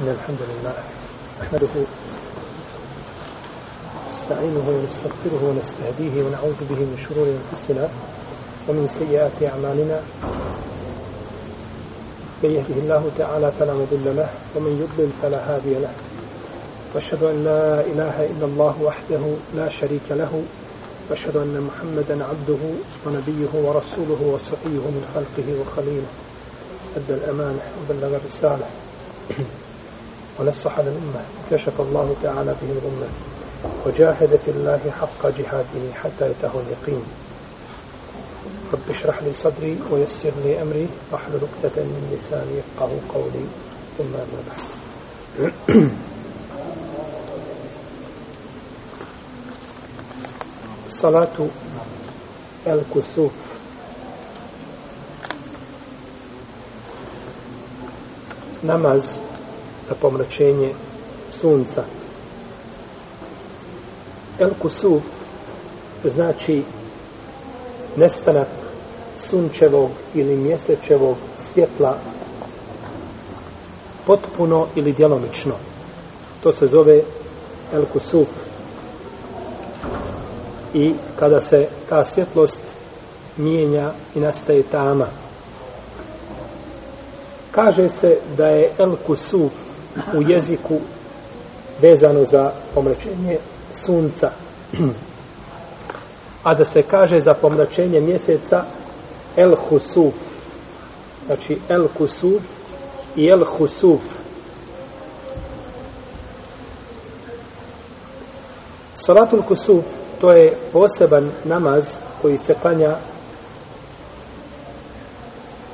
إن الحمد لله نحمده نستعينه ونستغفره ونستهديه ونعوذ به من شرور أنفسنا ومن سيئات أعمالنا. من يهده الله تعالى فلا مضل له ومن يضلل فلا هادي له. وأشهد أن لا إله إلا الله وحده لا شريك له. وأشهد أن محمدا عبده ونبيه ورسوله وصفيه من خلقه وخليله. أدى الأمانة وبلغ الرسالة. ونصح للأمة. كشف الله تعالى به الغمة. وجاهد في الله حق جهاده حتى يتاه اليقين. رب اشرح لي صدري ويسر لي أمري. واحلل عقدة من لساني يفقه قولي. ثم أما بعد. صلاة الكسوف. namaz na pomračenje sunca. El kusuf znači nestanak sunčevog ili mjesečevog svjetla potpuno ili djelomično. To se zove El kusuf. I kada se ta svjetlost mijenja i nastaje tama. Kaže se da je El Kusuf u jeziku vezano za pomračenje sunca. A da se kaže za pomračenje mjeseca El Husuf. Znači El Kusuf i El Husuf. Salatul Kusuf to je poseban namaz koji se klanja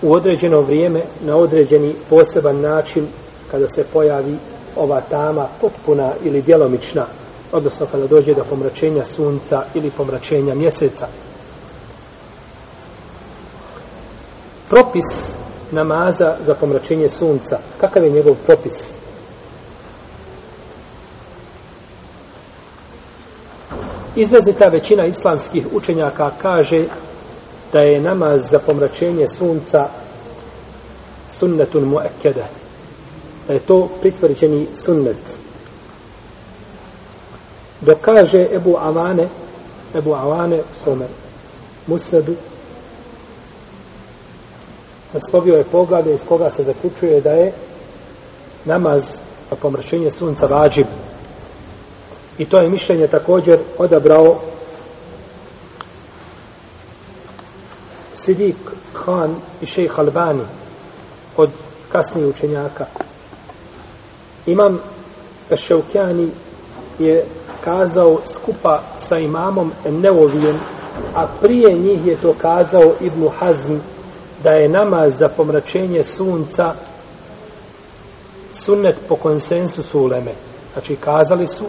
u određeno vrijeme na određeni poseban način kada se pojavi ova tama potpuna ili djelomična odnosno kada dođe do pomračenja sunca ili pomračenja mjeseca. Propis namaza za pomračenje sunca. Kakav je njegov propis? Izrazita većina islamskih učenjaka kaže da je namaz za pomračenje sunca sunnetun muakkada da je to pritvrđeni sunnet dok kaže Ebu Avane Ebu Avane u svome musnedu naslovio je poglavlje iz koga se zaključuje da je namaz na pomračenje sunca vađib i to je mišljenje također odabrao Sidik Khan i šejh Albani od kasnijih učenjaka. Imam Šeukjani je kazao skupa sa imamom Neovijem, a prije njih je to kazao Ibn Hazm da je namaz za pomračenje sunca sunnet po konsensusu uleme. Znači kazali su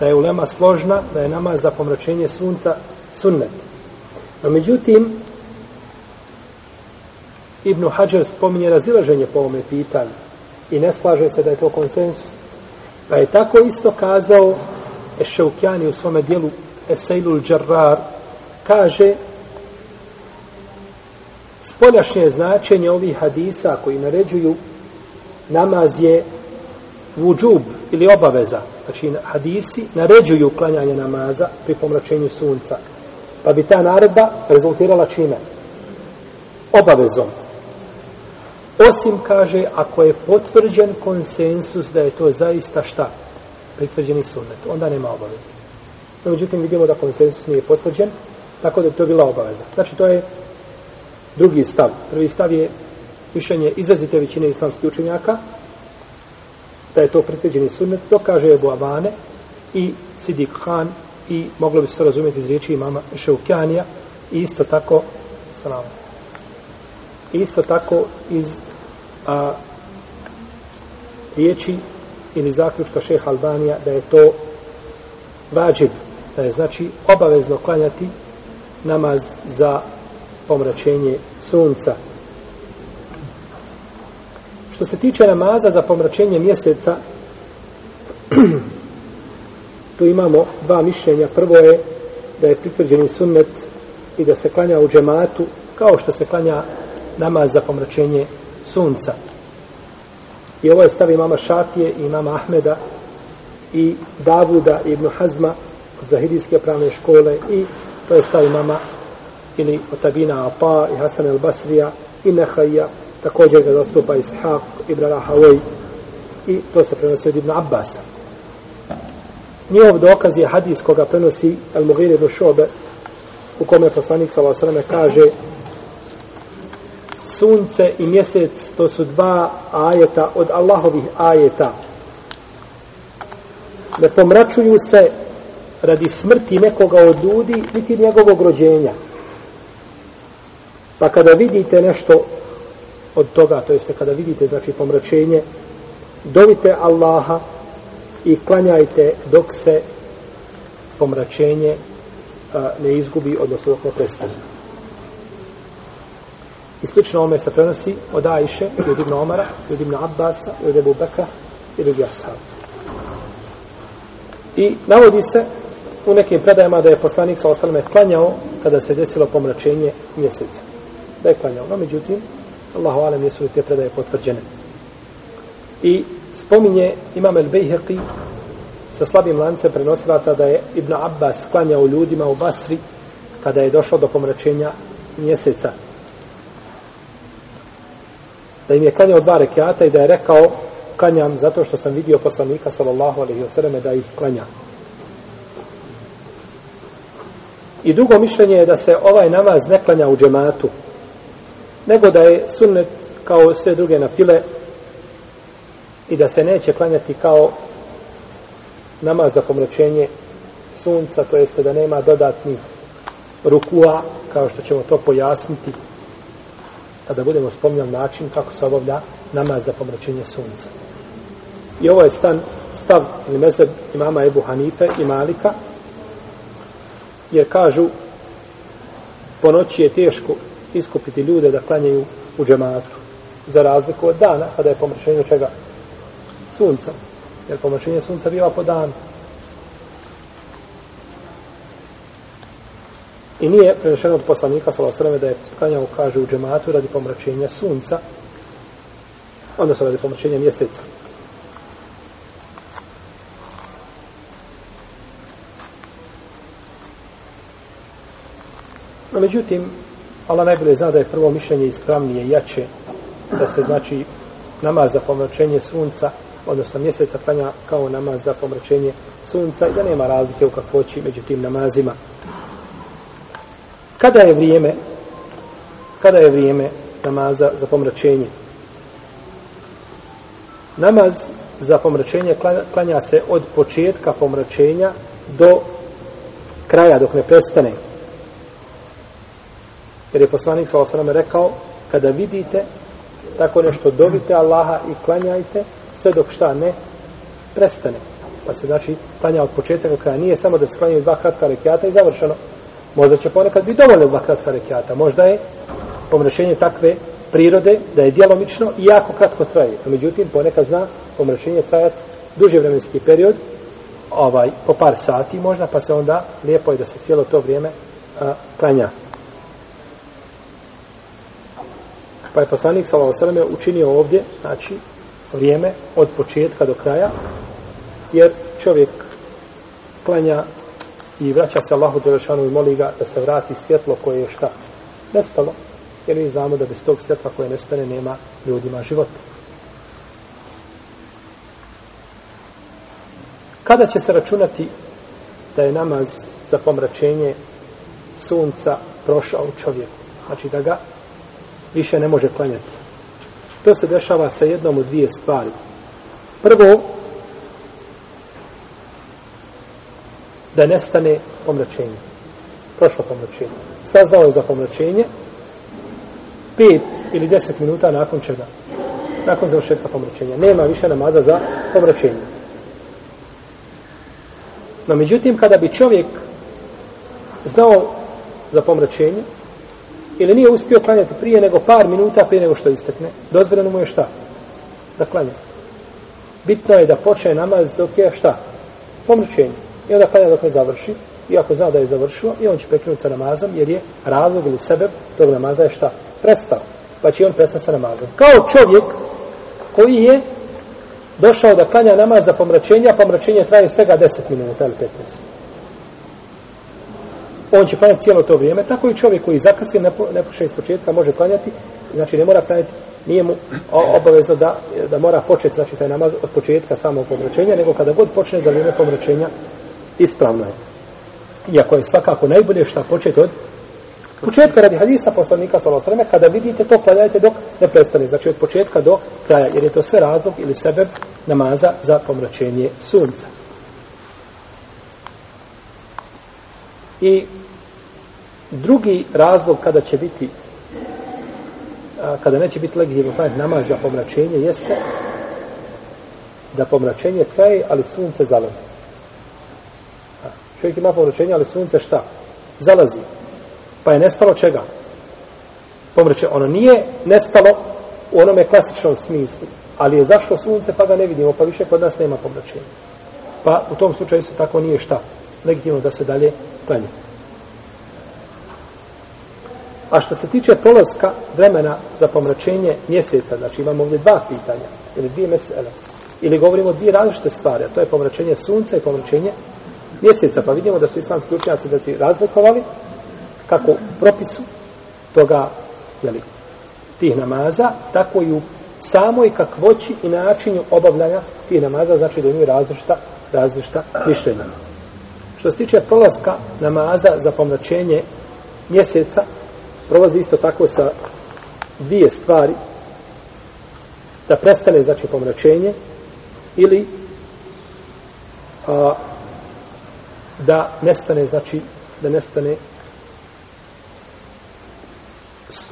da je ulema složna, da je namaz za pomračenje sunca sunnet. No međutim, Ibn Hajar spominje razilaženje po ovome pitanju i ne slaže se da je to konsensus. Pa je tako isto kazao Ešeukjani u svome dijelu Eseilul Džarrar kaže spoljašnje značenje ovih hadisa koji naređuju namaz je vudžub ili obaveza. Znači hadisi naređuju klanjanje namaza pri pomračenju sunca. Pa bi ta naredba rezultirala čime? Obavezom. Osim, kaže, ako je potvrđen konsensus da je to zaista šta? Pritvrđeni sunnet. Onda nema obaveza. No, međutim, vidimo da konsensus nije potvrđen, tako da je to bila obaveza. Znači, to je drugi stav. Prvi stav je mišljenje izrazite većine islamskih učenjaka, da je to pritvrđeni sunnet, to kaže Ebu Avane i Sidik Khan i moglo bi se to razumjeti iz riječi imama Šeukjanija i isto tako salam. Isto tako iz a, riječi ili zaključka šeha Albanija da je to vađib, da je znači obavezno klanjati namaz za pomračenje sunca. Što se tiče namaza za pomračenje mjeseca, tu imamo dva mišljenja. Prvo je da je pritvrđeni sunnet i da se klanja u džematu kao što se klanja namaz za pomračenje sunca. I ovo je stav imama Šatije i imama Ahmeda i Davuda i Ibn Hazma od Zahidijske pravne škole i to je stav imama ili Otabina Apa i Hasan el Basrija i Nehaja, također ga zastupa Ishaq Ibn Rahavoj i to se prenosi od Ibn Abbasa njihov dokaz je hadis koga prenosi Al Mughir ibn Šobe u kome poslanik s.a.v. kaže sunce i mjesec to su dva ajeta od Allahovih ajeta ne pomračuju se radi smrti nekoga od ljudi niti njegovog rođenja pa kada vidite nešto od toga, to jeste kada vidite znači pomračenje dovite Allaha i klanjajte dok se pomračenje a, ne izgubi, odnosno dok ne prestane. I slično ome se prenosi od Ajše, od Ibn Omara, od Ibn Abbasa, od Ebu Bekra i drugi ashab. I navodi se u nekim predajama da je poslanik sa osaleme klanjao kada se desilo pomračenje mjeseca. Da je klanjao. No, međutim, Allahu alem jesu te predaje potvrđene. I spominje Imam el Bejheqi sa slabim lancem prenosilaca da je Ibn Abbas klanjao ljudima u Basri kada je došao do pomračenja mjeseca. Da im je klanjao dva rekiata i da je rekao klanjam zato što sam vidio poslanika sallallahu alaihi wasallam da ih klanja. I drugo mišljenje je da se ovaj namaz ne klanja u džematu, nego da je sunnet kao sve druge na file i da se neće klanjati kao namaz za pomračenje sunca, to jeste da nema dodatnih rukua, kao što ćemo to pojasniti kada budemo spomnjali način kako se obavlja namaz za pomračenje sunca. I ovo je stan, stav ili mezeb imama Ebu Hanife i Malika, jer kažu po noći je teško iskupiti ljude da klanjaju u džematu za razliku od dana kada je pomračenje čega sunca. Jer pomračenje sunca biva po danu. I nije prenešeno od poslanika Salosrame da je klanjao, kaže, u džematu radi pomračenja sunca, odnosno radi pomračenja mjeseca. No, međutim, Allah najbolje zna da je prvo mišljenje ispravnije, jače, da se znači namaz za pomračenje sunca odnosno mjeseca klanja kao namaz za pomračenje sunca i da nema razlike u kakvoći među tim namazima. Kada je vrijeme kada je vrijeme namaza za pomračenje? Namaz za pomračenje klanja se od početka pomračenja do kraja dok ne prestane. Jer je poslanik sa osram rekao kada vidite tako nešto dobite Allaha i klanjajte sve dok šta ne prestane. Pa se znači klanja od početka do kraja. Nije samo da se klanjaju dva kratka rekiata i završeno. Možda će ponekad biti dovoljno dva kratka rekiata. Možda je pomrešenje takve prirode da je djelomično i jako kratko traje. No, međutim, ponekad zna pomrešenje trajati duži vremenski period, ovaj, po par sati možda, pa se onda lijepo je da se cijelo to vrijeme a, klanja. Pa je poslanik s.a.v. učinio ovdje, znači, vrijeme od početka do kraja, jer čovjek klanja i vraća se Allahu Đelešanu i moli ga da se vrati svjetlo koje je šta nestalo, jer mi znamo da bez tog svjetla koje nestane nema ljudima života. Kada će se računati da je namaz za pomračenje sunca prošao čovjeku? Znači da ga više ne može klanjati. To se dešava sa jednom od dvije stvari. Prvo, da nestane pomračenje. Prošlo pomračenje. Saznao je za pomračenje pet ili deset minuta nakon čega? Nakon završetka pomračenja. Nema više namaza za pomračenje. No, međutim, kada bi čovjek znao za pomračenje, ili nije uspio klanjati prije nego par minuta prije nego što istekne, dozvoljeno mu je šta? Da klanja. Bitno je da počne namaz dok je šta? Pomračenje. I onda klanja dok ne završi, ako zna da je završio, i on će prekinuti sa namazom, jer je razlog ili sebe tog namaza je šta? Prestao. Pa će on prestati sa namazom. Kao čovjek koji je došao da klanja namaz za pomračenje, a pomračenje traje svega 10 minuta ili 15. On će klanjati cijelo to vrijeme, tako i čovjek koji zakasi, ne, ne poše iz početka, može klanjati, znači ne mora klanjati, nije mu obavezno da, da mora početi, znači taj namaz od početka samog pomračenja, nego kada god počne za vrijeme pomračenja, ispravno je. Iako je svakako najbolje šta početi od početka radi hadisa poslanika sallallahu kada vidite to klanjajte dok ne prestane. Znači od početka do kraja jer je to sve razlog ili sebe namaza za pomračenje sunca. I drugi razlog kada će biti kada neće biti legitimno klanjati namaz za pomračenje jeste da pomračenje traje ali sunce zalazi čovjek ima pomračenje ali sunce šta? zalazi Pa je nestalo čega? Pomreće, ono nije nestalo u onome klasičnom smislu, ali je zašlo sunce pa ga ne vidimo, pa više kod nas nema pomračenja. Pa u tom slučaju se tako nije šta. Legitimno da se dalje klanje. A što se tiče prolaska vremena za pomračenje mjeseca, znači imamo ovdje dva pitanja, ili dvije mesele, ili govorimo dvije različite stvari, a to je pomračenje sunca i pomračenje mjeseca, pa vidimo da su islamski učenjaci da su razlikovali kako u propisu toga jeli, tih namaza, tako i u samoj kakvoći i načinju obavljanja tih namaza, znači da imaju različita, različita mišljenja. Što se tiče prolaska namaza za pomračenje mjeseca, prolazi isto tako sa dvije stvari, da prestane, znači, pomračenje, ili a, da nestane, znači, da nestane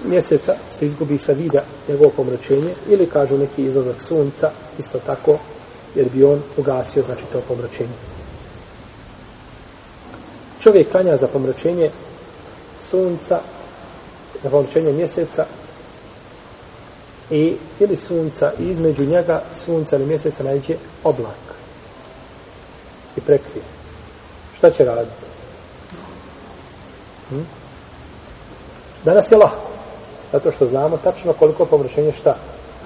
mjeseca se izgubi sa vida njegovo pomračenje ili kažu neki izlazak sunca isto tako jer bi on ugasio znači to pomračenje. Čovjek klanja za pomračenje sunca za pomračenje mjeseca i ili sunca i između njega sunca ili mjeseca najđe oblak i prekrije šta će raditi hm? danas je lahko Zato što znamo tačno koliko površenje šta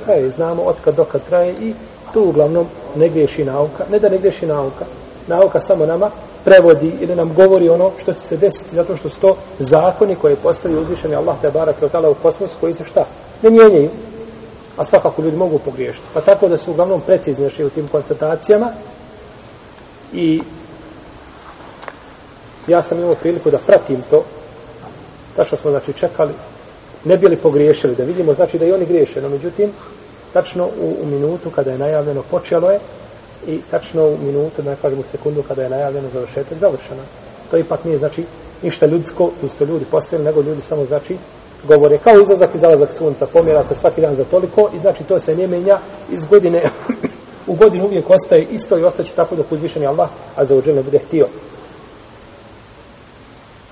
traje. Znamo od kad do kad traje i tu uglavnom ne griješi nauka. Ne da ne griješi nauka. Nauka samo nama prevodi ili nam govori ono što će se desiti zato što su to zakoni koje postavi uzvišeni Allah te barak i u kosmosu koji se šta? Ne mijenjaju. A svakako ljudi mogu pogriješiti. Pa tako da su uglavnom precizni u tim konstatacijama i ja sam imao priliku da pratim to tačno smo znači čekali ne bili pogriješili, da vidimo, znači da i oni griješe, no međutim, tačno u, u minutu kada je najavljeno počelo je i tačno u minutu, da ne kažem u sekundu kada je najavljeno završetak, završeno. To ipak nije, znači, ništa ljudsko, isto ljudi postavili, nego ljudi samo, znači, govore kao izlazak i zalazak sunca, pomjera se svaki dan za toliko i znači to se ne menja iz godine u godinu uvijek ostaje isto i ostaće tako dok uzvišeni Allah, a za ne bude htio.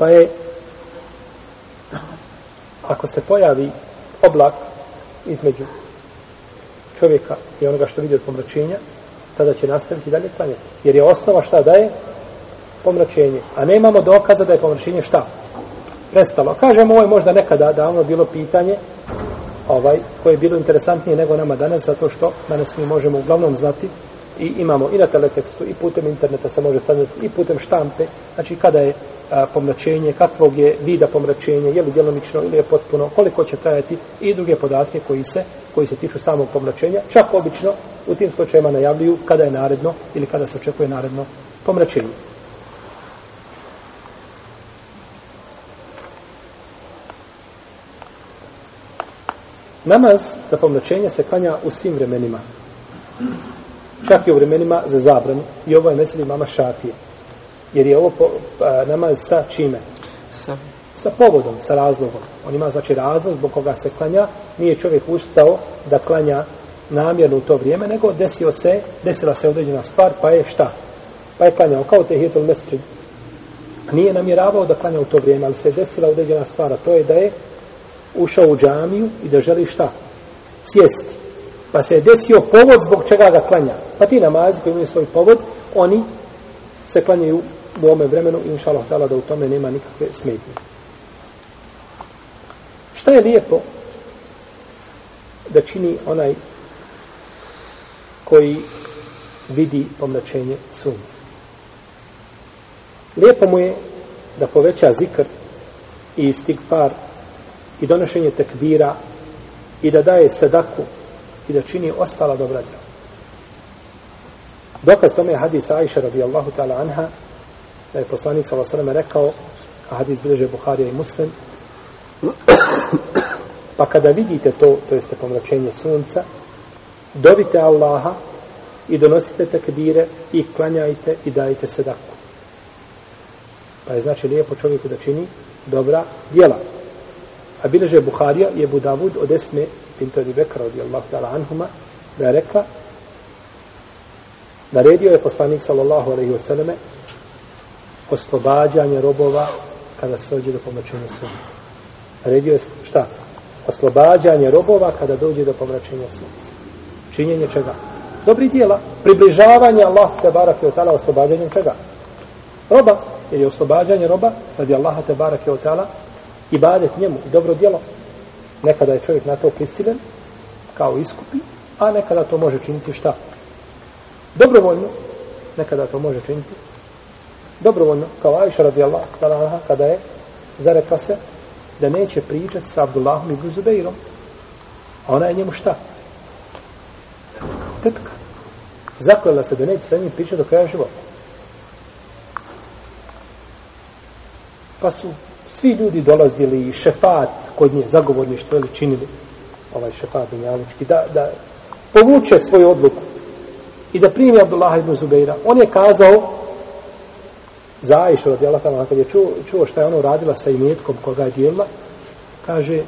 Pa je ako se pojavi oblak između čovjeka i onoga što vidi od pomračenja, tada će nastaviti dalje klanjati. Jer je osnova šta daje? Pomračenje. A nemamo dokaza da je pomračenje šta? Prestalo. Kažemo, ovo je možda nekada davno bilo pitanje ovaj, koje je bilo interesantnije nego nama danas, zato što danas mi možemo uglavnom znati i imamo i na teletekstu i putem interneta se može saznati i putem štampe, znači kada je a, pomračenje, kakvog je vida pomračenje, je li djelomično ili je potpuno, koliko će trajati i druge podatke koji se koji se tiču samog pomračenja, čak obično u tim slučajima najavljuju kada je naredno ili kada se očekuje naredno pomračenje. Namaz za pomračenje se klanja u svim vremenima. Čak i u vremenima za zabranu. I ovo je mesel mama šatije. Jer je ovo po, a, namaz sa čime? Sa. Sa povodom, sa razlogom. On ima znači razlog zbog koga se klanja. Nije čovjek ustao da klanja namjerno u to vrijeme, nego desio se, desila se određena stvar, pa je šta? Pa je klanjao kao te hijetul mesečin. Nije namjeravao da klanja u to vrijeme, ali se desila određena stvar, a to je da je ušao u džamiju i da želi šta? Sjesti. Pa se je desio povod zbog čega ga klanja. Pa ti namazi koji imaju svoj povod, oni se klanjaju u ovome vremenu i inša Allah da u tome nema nikakve smetnje. Šta je lijepo da čini onaj koji vidi pomračenje sunca. Lijepo mu je da poveća zikr i istigfar i donošenje tekbira i da daje sedaku i da čini ostala dobra djela. Dokaz tome je hadis Aisha radijallahu ta'ala anha da je poslanik s.a.v. rekao a hadis bliže Buharija i Muslim pa kada vidite to, to jeste pomračenje sunca dovite Allaha i donosite tekbire i klanjajte i dajte sedaku. Pa je znači lijepo čovjeku da čini dobra djela. A bileže Buharija je Budavud od Esme Pinto Ebi Bekra od Allah ta'ala anhuma da je rekla naredio je poslanik sallallahu alaihi wasallame oslobađanje robova kada se dođe do pomračenja sunca. Naredio je šta? Oslobađanje robova kada dođe do pomračenja sunca. Činjenje čega? Dobri dijela. Približavanje Allah te barak je otala oslobađanjem čega? Roba. Jer je oslobađanje roba radi Allaha te barak je otala ibadet njemu i dobro djelo. Nekada je čovjek na to prisilen kao iskupi, a nekada to može činiti šta? Dobrovoljno. Nekada to može činiti dobrovoljno, kao Ajša radijallahu ta'ala kada je zarekla se da neće pričati sa Abdullahom i Zubeirom. A ona je njemu šta? Tetka. Zakljela se da neće sa njim pričati do kraja života. Pa su svi ljudi dolazili i šefat kod nje, zagovorništvo ili činili ovaj šefat dunjalički, da, da povuče svoju odluku i da primi Abdullah ibn Zubeira. On je kazao za Aisha radi Allah tamo, kad je čuo, čuo šta je ono radila sa imetkom koga je dijelila, kaže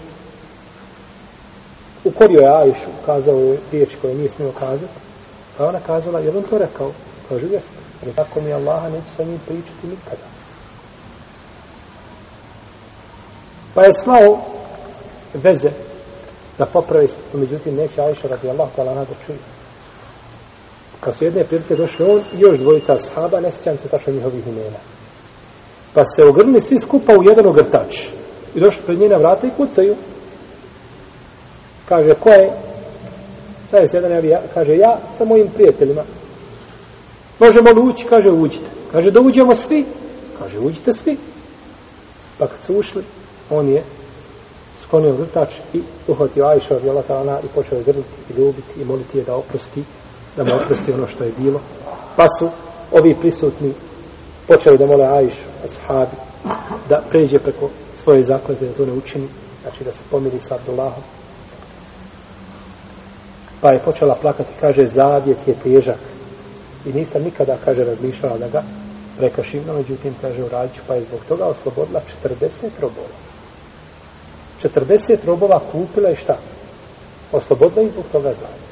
ukorio je Aishu, kazao je riječ koje nije smio kazati, pa ona kazala, je on to rekao? Kaže, jeste. Ali tako mi Allaha neću sa njim pričati nikada. Pa je slao veze da popravi, međutim neće Aisha radi Allah tala da čuje. Pa su jedne prilike došli on i još dvojica sahaba, ne sjećam se tačno njihovih imena. Pa se ogrnuli svi skupa u jedan ogrtač. I došli pred njena vrata i kucaju. Kaže, ko je? Taj se jedan javija, kaže, ja sa mojim prijateljima. Možemo li ući? Kaže, uđite. Kaže, da uđemo svi? Kaže, uđite svi. Pa kad su ušli, on je sklonio grtač i uhvatio Ajša od Jelatana i počeo je grliti i ljubiti i moliti je da oprosti da mu oprosti ono što je bilo. Pa su ovi prisutni počeli da mole Ajšu, ashabi, da pređe preko svoje zaklete da to ne učini, znači da se pomiri sa Abdullahom. Pa je počela plakati, kaže, zavjet je težak. I nisam nikada, kaže, razmišljala da ga prekašim, no međutim, kaže, u radiću, pa je zbog toga oslobodila 40 robova. 40 robova kupila i šta? Oslobodila i zbog toga zavjet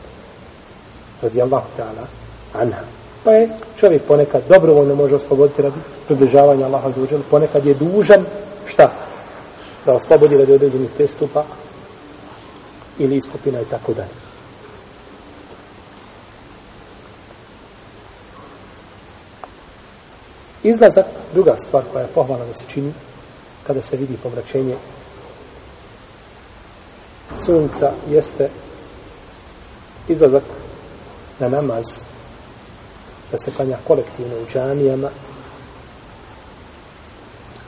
radijallahu ta'ala anha. Pa je čovjek ponekad dobrovoljno može osloboditi radi približavanja Allaha za uđel, ponekad je dužan šta? Da oslobodi radi određenih prestupa ili iskupina i tako dalje. Izlazak, druga stvar koja je pohvalna da se čini kada se vidi povraćenje sunca jeste izlazak na namaz da se klanja kolektivno u džamijama.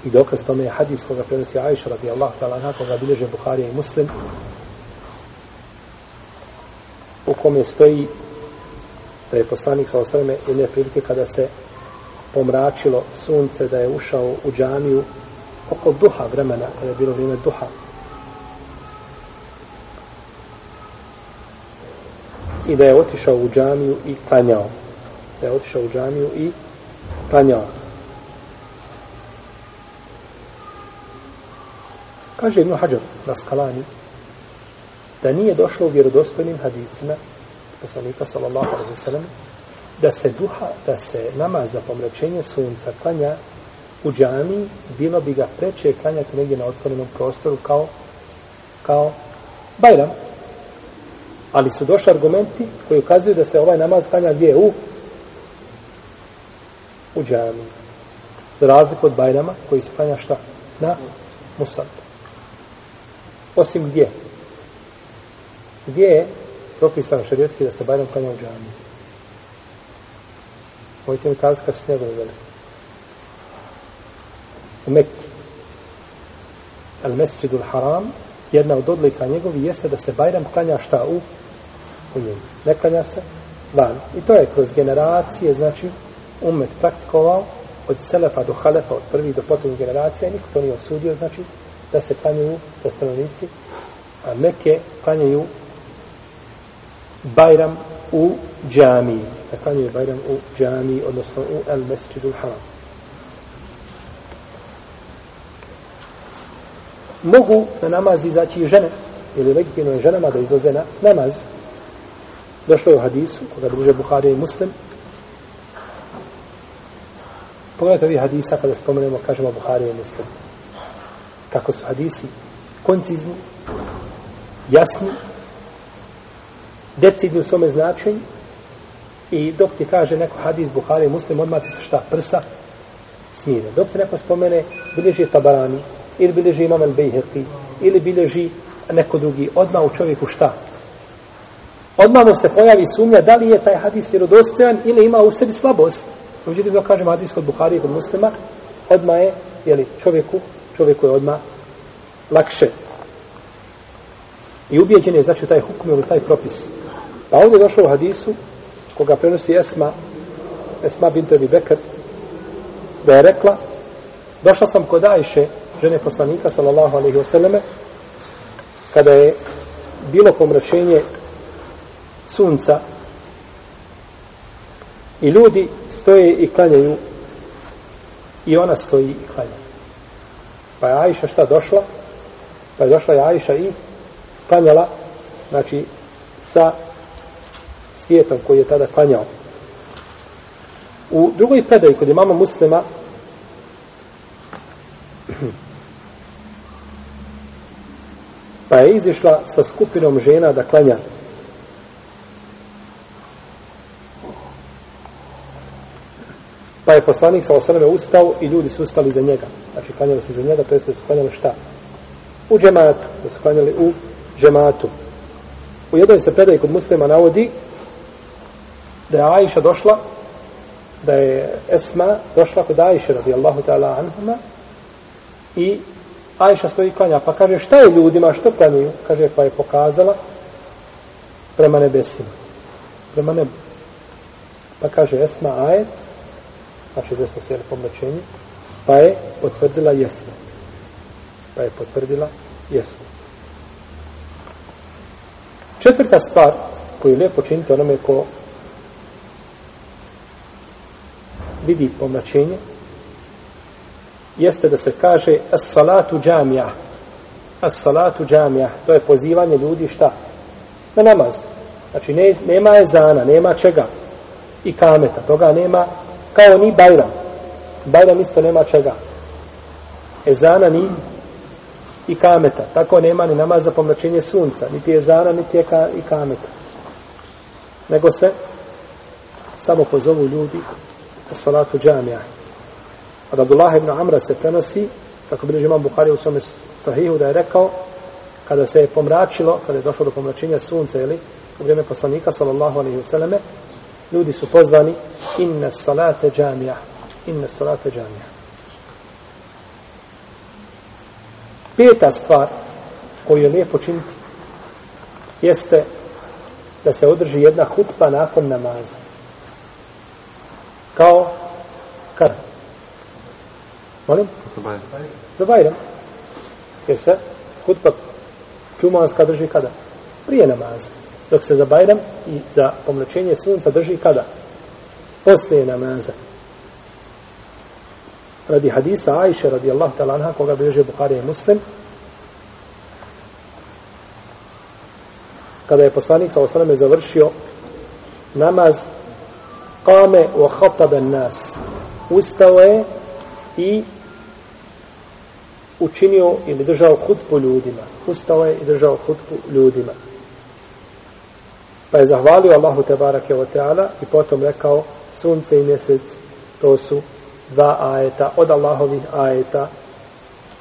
I dokaz tome je hadis koga prenosi Aisha radijallahu ta'ala anha koga bilježe Buharija i Muslim u kome stoji da je poslanik sa osreme jedne prilike kada se pomračilo sunce da je ušao u džamiju oko duha vremena kada je bilo vrijeme duha. I da je otišao u džamiju i klanjao. Da je otišao u džamiju i klanjao. Kaže Ibn Hajar na skalani da nije došlo u vjerodostojnim hadisima poslanika sallallahu alaihi wa sallam da se duha, da se nama za pomračenje sunca klanja u džami, bilo bi ga preče klanjati negdje na otvorenom prostoru kao kao bajram, Ali su došli argumenti koji ukazuju da se ovaj namaz klanja gdje u u džami. Za razliku od Bajrama koji se klanja šta? Na Musab. Osim gdje? Gdje je propisano šarijetski da se Bajram klanja u džami? Mojte mi kazati kad su snjegovi veliki. U Mekki. Al-Mesridul haram, jedna od odlika njegovi jeste da se Bajram klanja šta u, u njemu. Ne klanja se van. I to je kroz generacije, znači, umet praktikovao od Selefa do Halefa, od prvih do potomnih generacija, niko to nije osudio, znači, da se klanjaju da stanovnici, a meke klanjaju Bajram u džamiji. Da klanjaju Bajram u džamiji, odnosno u El Mesjidu Haram. Mogu na namaz izaći i žene, ili legitimno je ženama da izlaze na namaz. Došlo je u hadisu, koga druže Buharija i Muslim. Pogledajte ovih hadisa kada spomenemo, kažemo Buharija i Muslim. Kako su hadisi koncizni, jasni, decidni u svome značenju i dok ti kaže neko hadis Buhari i muslim, odmah ti se šta prsa smire. Dok ti neko spomene bilježi tabarani ili bilježi imam al-Bejheqi, ili bilježi neko drugi, odmah u čovjeku šta? Odmah mu se pojavi sumnja da li je taj hadis vjerodostojan ili ima u sebi slabost. Međutim, da kažem hadis kod Buhari i kod muslima, odmah je, jeli, čovjeku, čovjeku je odmah lakše. I ubijeđen je, znači, taj hukum ili taj propis. Pa ovdje je došlo u hadisu, koga prenosi Esma, Esma bintovi Bekr, da je rekla, došla sam kod Ajše, žene poslanika, sallallahu alaihi wasallame, kada je bilo pomračenje sunca i ljudi stoje i klanjaju i ona stoji i klanja. Pa je Ajša šta došla? Pa je došla je Ajša i klanjala, znači, sa svijetom koji je tada klanjao. U drugoj predaji kod imama muslima pa je izišla sa skupinom žena da klanja je poslanik sa osaname ustao i ljudi su ustali za njega znači klanjali se za njega to jeste da su klanjali šta u džematu da su klanjali u džematu u jednoj se predaji kod muslima navodi da je Aisha došla, da je Esma došla kod Aisha radijallahu ta'ala anhuma i Aisha stoji klanja, pa kaže šta je ljudima, što klanjuju? Kaže pa je pokazala prema nebesima. Prema nebu. Pa kaže Esma ajet, znači desno se je pa je potvrdila jesno. Pa je potvrdila jesno. Četvrta stvar koju je lijepo činiti onome ko vidi pomlačenje, jeste da se kaže as-salatu džamija. As-salatu džamija. To je pozivanje ljudi šta? Na namaz. Znači ne, nema ezana, nema čega. I kameta. Toga nema kao ni bajram. Bajram isto nema čega. Ezana ni i kameta. Tako nema ni namaz za pomračenje sunca. Niti je niti je ka, i kameta. Nego se samo pozovu ljudi salatu džamija. Od Abdullah ibn Amra se prenosi, kako bilježi imam Bukhari u svome sahihu, da je rekao, kada se je pomračilo, kada je došlo do pomračenja sunca, jeli, u vrijeme poslanika, sallallahu alaihi vseleme, ljudi su pozvani inna salate džamija. Inna salate džamija. Peta stvar koju je lijepo činiti jeste da se održi jedna hutba nakon namaza kao kada? Molim? Za Bajram. Jer se hutba čumanska drži kada? Prije namaza. Dok se za Bajram i za pomlačenje sunca drži kada? Poslije namaza. Radi hadisa Ajše radi Allah talanha koga bilježe Bukhari i Muslim kada je poslanik sa osaname završio namaz kame wa khataba nas ustao je i učinio ili držao hutbu ljudima ustao je i držao hutbu ljudima pa je zahvalio Allahu Tebarake wa ta'ala i potom rekao sunce i mjesec to su dva ajeta od Allahovih ajeta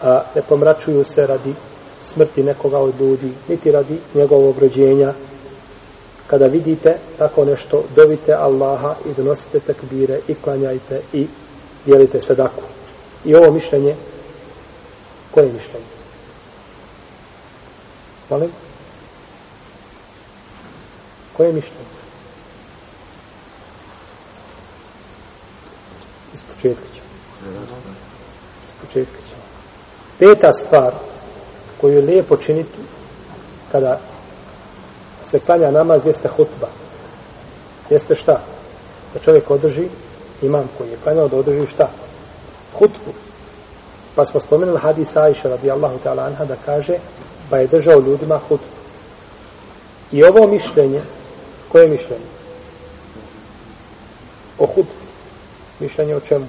a ne pomračuju se radi smrti nekoga od ljudi niti radi njegovog rođenja kada vidite tako nešto, dovite Allaha i donosite takbire i klanjajte i dijelite sadaku. I ovo mišljenje, koje je mišljenje? Molim? Koje je mišljenje? Iz početka ćemo. Iz početka ćemo. Peta stvar koju je lijepo činiti kada se klanja namaz jeste hutba. Jeste šta? Da čovjek održi, imam koji je klanjao da održi šta? Hutbu. Pa smo spomenuli hadis Aisha radijallahu ta'ala anha da kaže pa je držao ljudima hutbu. I ovo mišljenje, koje je mišljenje? O hutbi. Mišljenje o čemu?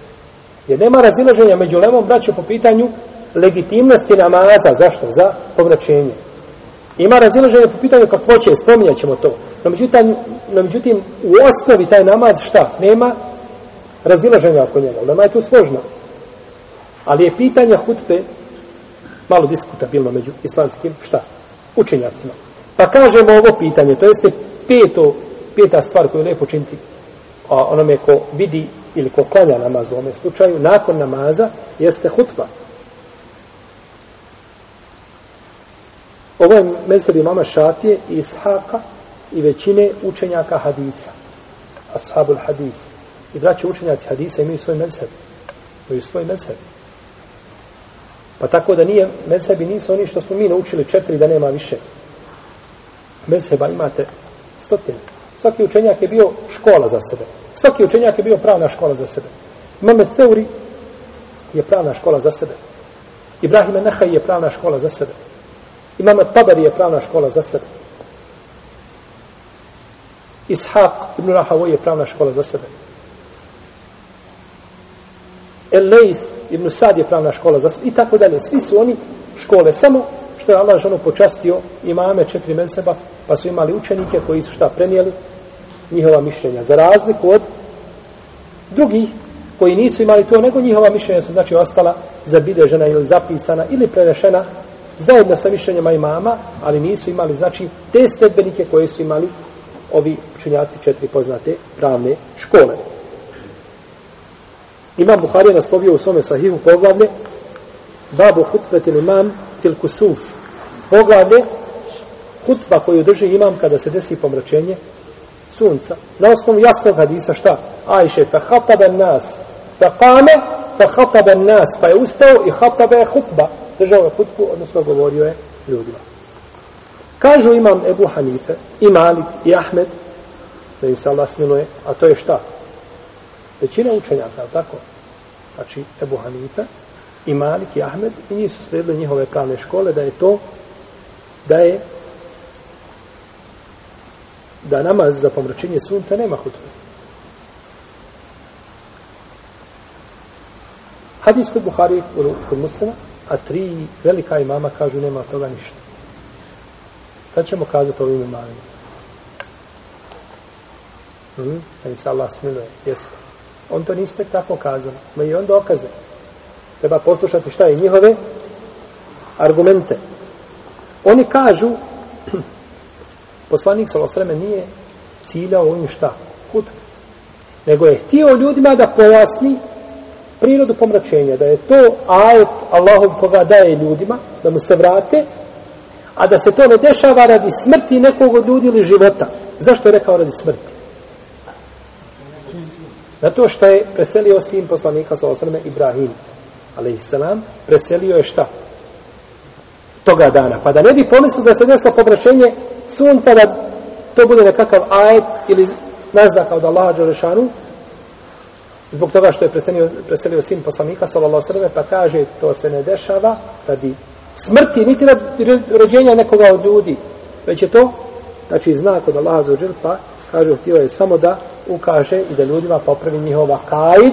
Jer nema razilaženja među levom braću po pitanju legitimnosti namaza. Zašto? Za povraćenje. Ima razilaženje po pitanju kakvoće, spominjat ćemo to. No međutim, no međutim, u osnovi taj namaz šta? Nema razilaženja oko njega. Nama je tu složno. Ali je pitanje hutbe malo diskutabilno među islamskim šta? Učenjacima. Pa kažemo ovo pitanje, to jeste peto, peta stvar koju je lijepo činiti a onome ko vidi ili ko klanja namaz u ovome slučaju, nakon namaza jeste hutba. Ovo je mesebi mama Šafije i Ishaka i većine učenjaka hadisa. Ashabul hadis. I braće učenjaci hadisa imaju svoj mezheb. Imaju svoj mezheb. Pa tako da nije mezhebi nisu oni što smo mi naučili četiri da nema više. Mezheba imate stotine. Svaki učenjak je bio škola za sebe. Svaki učenjak je bio pravna škola za sebe. Imame Theuri je pravna škola za sebe. Ibrahim Nehaj je pravna škola za sebe. Imam Tabari je pravna škola za sebe. Ishaq ibn Rahavoj je pravna škola za sebe. El Leith ibn Sad je pravna škola za sebe. I tako dalje. Svi su oni škole. Samo što je Allah ženu počastio imame četiri menseba, pa su imali učenike koji su šta prenijeli njihova mišljenja. Za razliku od drugih koji nisu imali to, nego njihova mišljenja su znači ostala zabilježena ili zapisana ili prenešena zajedno sa mišljenjama imama, ali nisu imali, znači, te stedbenike koje su imali ovi učenjaci četiri poznate pravne škole. Imam Buhari je naslovio u svome sahihu poglavlje Babu hutbetil imam til kusuf. Poglavlje hutba koju drži imam kada se desi pomračenje sunca. Na osnovu jasnog hadisa šta? Ajše, fe hatabe nas, fe kame, fe hatabe nas, pa je ustao i hatabe je hutba držao je hutbu, odnosno govorio je ljudima. Kažu imam Ebu Hanife, i Malik, i Ahmed, da im se Allah smiluje, a to je šta? Većina učenjaka, tako? Znači, Ebu Hanife, i Malik, i Ahmed, i nisu slijedili njihove pravne škole, da je to, da je da namaz za pomračenje sunca nema hutbe. Hadis kod Buhari, kod muslima, a tri velika imama kažu nema toga ništa. Sad ćemo kazati ovim imamima. Hmm? Da mi se Allah smiluje. Jeste. On to niste tako kazali. Ma i on dokaze. Treba poslušati šta je njihove argumente. Oni kažu poslanik Salosreme nije ciljao ovim šta? Hutbu. Nego je htio ljudima da pojasni prirodu pomračenja, da je to ajet Allahov koga daje ljudima, da mu se vrate, a da se to ne dešava radi smrti nekog od ljudi ili života. Zašto je rekao radi smrti? Zato što je preselio sin poslanika sa osrme Ibrahim, alaihissalam, preselio je šta? Toga dana. Pa da ne bi pomislili da se desilo pomračenje sunca, da to bude nekakav ajet ili naznaka od Allaha Đelešanu, zbog toga što je preselio, preselio sin poslanika sallallahu sallam pa kaže to se ne dešava radi smrti niti radi rođenja nekoga od ljudi već je to znači znak od Allaha Đelešanu, pa kaže htio je samo da ukaže i da ljudima popravi njihova kaid,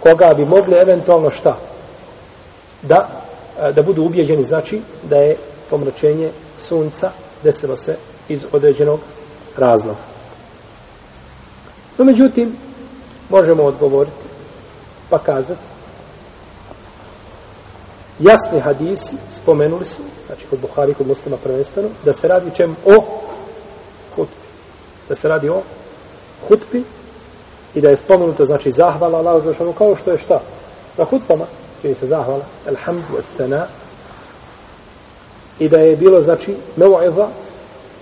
koga bi mogli eventualno šta da da budu ubijeđeni, znači da je pomračenje sunca desilo se iz određenog razloga. No međutim možemo odgovoriti pa kazati jasni hadisi spomenuli su znači kod Buhari kod muslima prvenstveno da se radi čem o hutbi. Da se radi o hutbi i da je spomenuto, znači, zahvala Allah kao što je šta? Na hutbama, čini se zahvala, alhamdu, etana, i da je bilo, znači, mevojeva,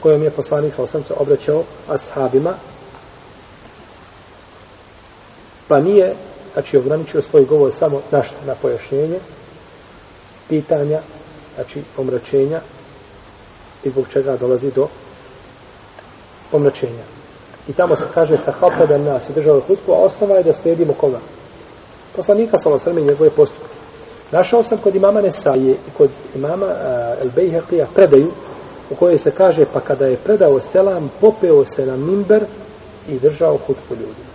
kojom je poslanik sa osam se obraćao ashabima, pa nije, znači, ograničio svoj govor samo na što? Na pojašnjenje, pitanja, znači, pomračenja, i zbog čega dolazi do pomračenja. I tamo se kaže ta da nas i država hutku, a osnova je da slijedimo koga? Poslanika sa osrme njegove postupke. Našao sam kod imama Nesaje i kod imama El Bejheqija predaju u kojoj se kaže pa kada je predao selam popeo se na mimber i držao hutbu ljudima.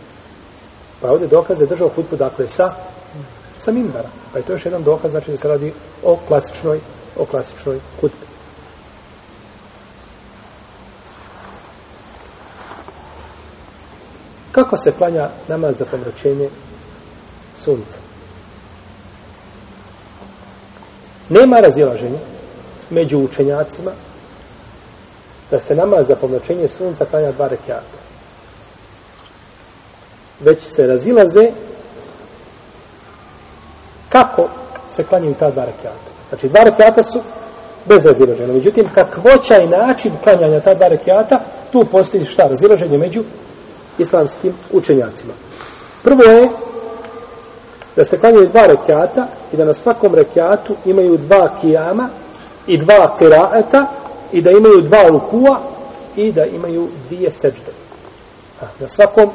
Pa ovdje dokaz je držao hutbu dakle sa sa mimbera. Pa je to još jedan dokaz znači da se radi o klasičnoj o klasičnoj hutbi. Kako se klanja namaz za pomračenje sunca? Nema razilaženja među učenjacima da se namaz za pomlačenje sunca klanja dva rekiata. Već se razilaze kako se klanjaju ta dva rekiata. Znači, dva rekiata su bez razilaženja. Međutim, kakvoća i način klanjanja ta dva rekiata, tu postoji šta? Razilaženje među islamskim učenjacima. Prvo je da se klanjaju dva rekiata i da na svakom rekiatu imaju dva kijama i dva kiraeta i da imaju dva rukua i da imaju dvije seđde. Na svakom